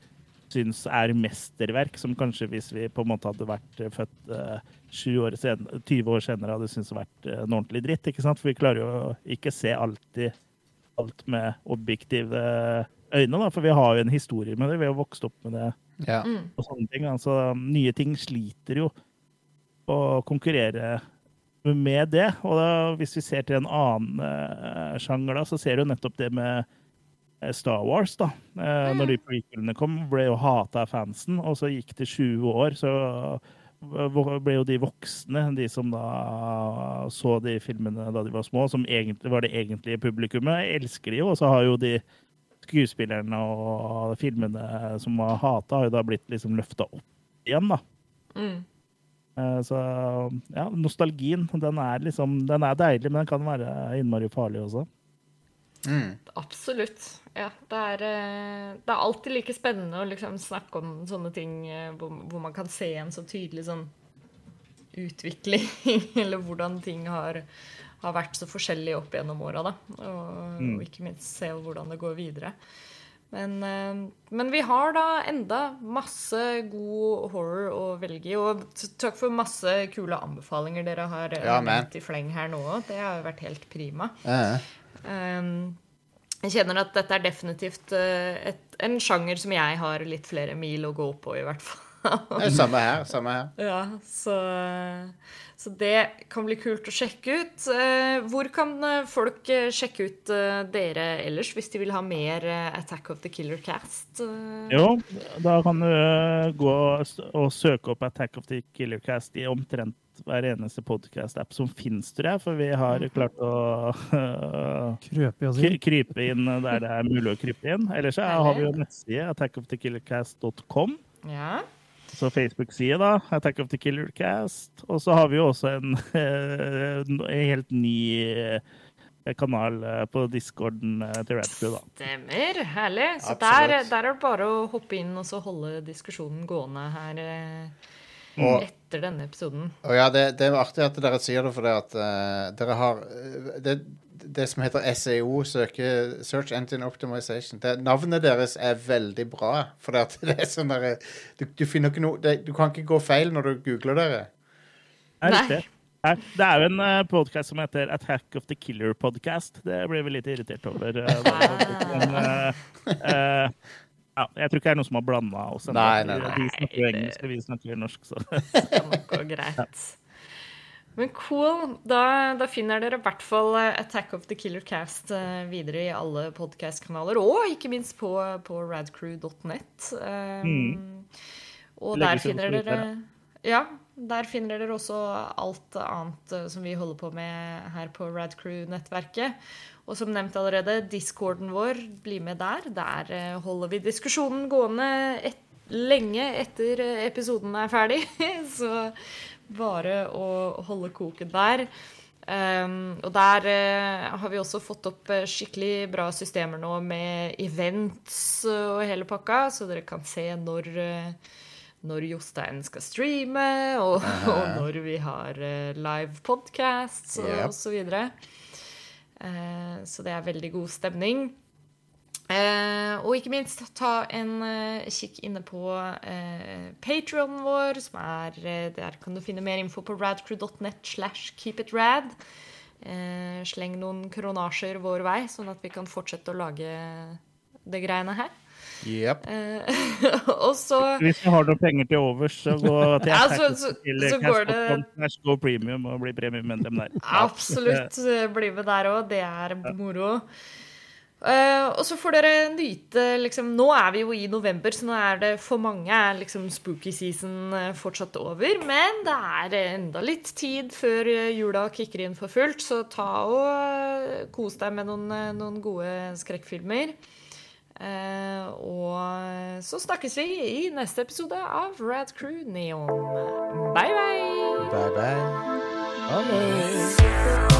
syns er mesterverk, som kanskje hvis vi på en måte hadde vært eh, født uh, 20 år senere, 20 år senere, hadde syntes vært en noe ordentlig dritt. ikke sant? For vi klarer jo ikke se alltid alt med objektive øyne, da, for vi har jo en historie med det. Vi har vokst opp med det Ja. og sånne ting. Altså, nye ting sliter jo å konkurrere med det. Og da, hvis vi ser til en annen uh, sjanger, da, så ser du nettopp det med eh, Star Wars. da. Eh, Når de prequelene kom, ble jo hata av fansen, og så gikk det 20 år, så ble jo de voksne, de som da så de filmene da de var små, som egentlig var det egentlige publikummet, elsker de jo, og så har jo de skuespillerne og filmene som var hata, har jo da blitt liksom løfta opp igjen, da. Mm. Eh, så ja, nostalgien, den er liksom Den er deilig, men den kan være innmari farlig også. Mm. Absolutt. Ja, det er, eh, det er alltid like spennende å liksom snakke om sånne ting eh, hvor, hvor man kan se en så tydelig sånn utvikling, [laughs] eller hvordan ting har, har vært så forskjellig opp gjennom åra, da. Og, Mm. og ikke minst se hvordan det går videre. Men, eh, men vi har da enda masse god horror å velge i. Og takk for masse kule anbefalinger dere har eh, Ja, i fleng her nå. Det har jo vært helt prima. Eh. Um, jeg kjenner at dette er definitivt et, en sjanger som jeg har litt flere mil å gå på, i hvert fall. Det er samme her. Samme her. ja, så, så det kan bli kult å sjekke ut. Eh, Hvor kan eh, folk eh, sjekke ut dere ellers, hvis de vil ha mer Attack of the Killer Cast? Jo, da kan du gå og søke opp Attack of the Killer Cast i omtrent hver eneste podcast-app som finnes, tror jeg. For vi har klart å [laughs] uh, krype inn der det er mulig å krype inn. Ellers så har vi jo nettside attackofthekillercast.com. Ja. Så Facebook-side, da. Attack of the Killer Cast. Og så har vi jo også en, [laughs] en helt ny eh, kanal eh, på discorden til til Radcrew, da. Stemmer. Herlig. Så der, der er det bare å hoppe inn og så holde diskusjonen gående her eh, Og- etter denne episoden. Og ja, det, det er artig at dere sier det, for det at uh, dere har eh, det, det som heter SEO, søke, Search Engine Optimization det, Navnet deres er veldig bra. For det, er sånn der, du, du finner ikke noe det, Du kan ikke gå feil når du googler dere. Er Nei. riktig. Det er jo en uh, podkast som heter Attack of the Killer Podcast. Det blir vi litt irritert over. eh, [laughs] men, uh, uh, ja, jeg tror ikke det er noen som har blanda oss. Nei, nei, nei. De snakker jo engelsk, og vi snakker norsk. Så. Det må gå [laughs] greit. Men cool. Da, da finner dere i hvert fall eh, Attack of the Killer Cast eh, videre i alle podcast-kanaler, og ikke minst på, på radcrew.net. Um, Og Det der finner dere der, Ja, der finner dere også alt annet eh, som vi holder på med her på Radcrew-nettverket. Og som nevnt allerede, discorden vår, bli med der. Der eh, holder vi diskusjonen gående et, lenge etter eh, episoden er ferdig. [laughs] Så bare å holde koken der. Um, og der uh, har vi også fått opp eh, skikkelig bra systemer nå med events og hele pakka, så dere kan se når eh, når Jostein skal streame, og, og når vi har live podcasts og, Yep. og så videre. Så det er veldig god stemning. Eh, og ikke minst ta en eh, kikk inne på eh, Patrionen vår, som er eh, Der kan du finne mer info på radcrew.net slash keepitrad. Eh, sleng noen kronasjer vår vei, sånn at vi kan fortsette å lage det greiene her. Yep. Eh, [laughs] og så Hvis du har noen penger til overs, så gå [laughs] til Ja, så- så- til så går det- go premium og bli premiemedlem der. Absolutt bli med der òg. Det er moro. Eh, og så får dere nyte liksom, Nå er vi jo i november, så nå er det for mange liksom spooky season eh, fortsatt over. Men det er enda litt tid før eh, jula kicker inn for fullt, så ta og kos deg med noen, noen gode skrekkfilmer. Uh, og så snakkes vi i neste episode av Rad Crew Neon. Bye, bye! Bye, bye. Det.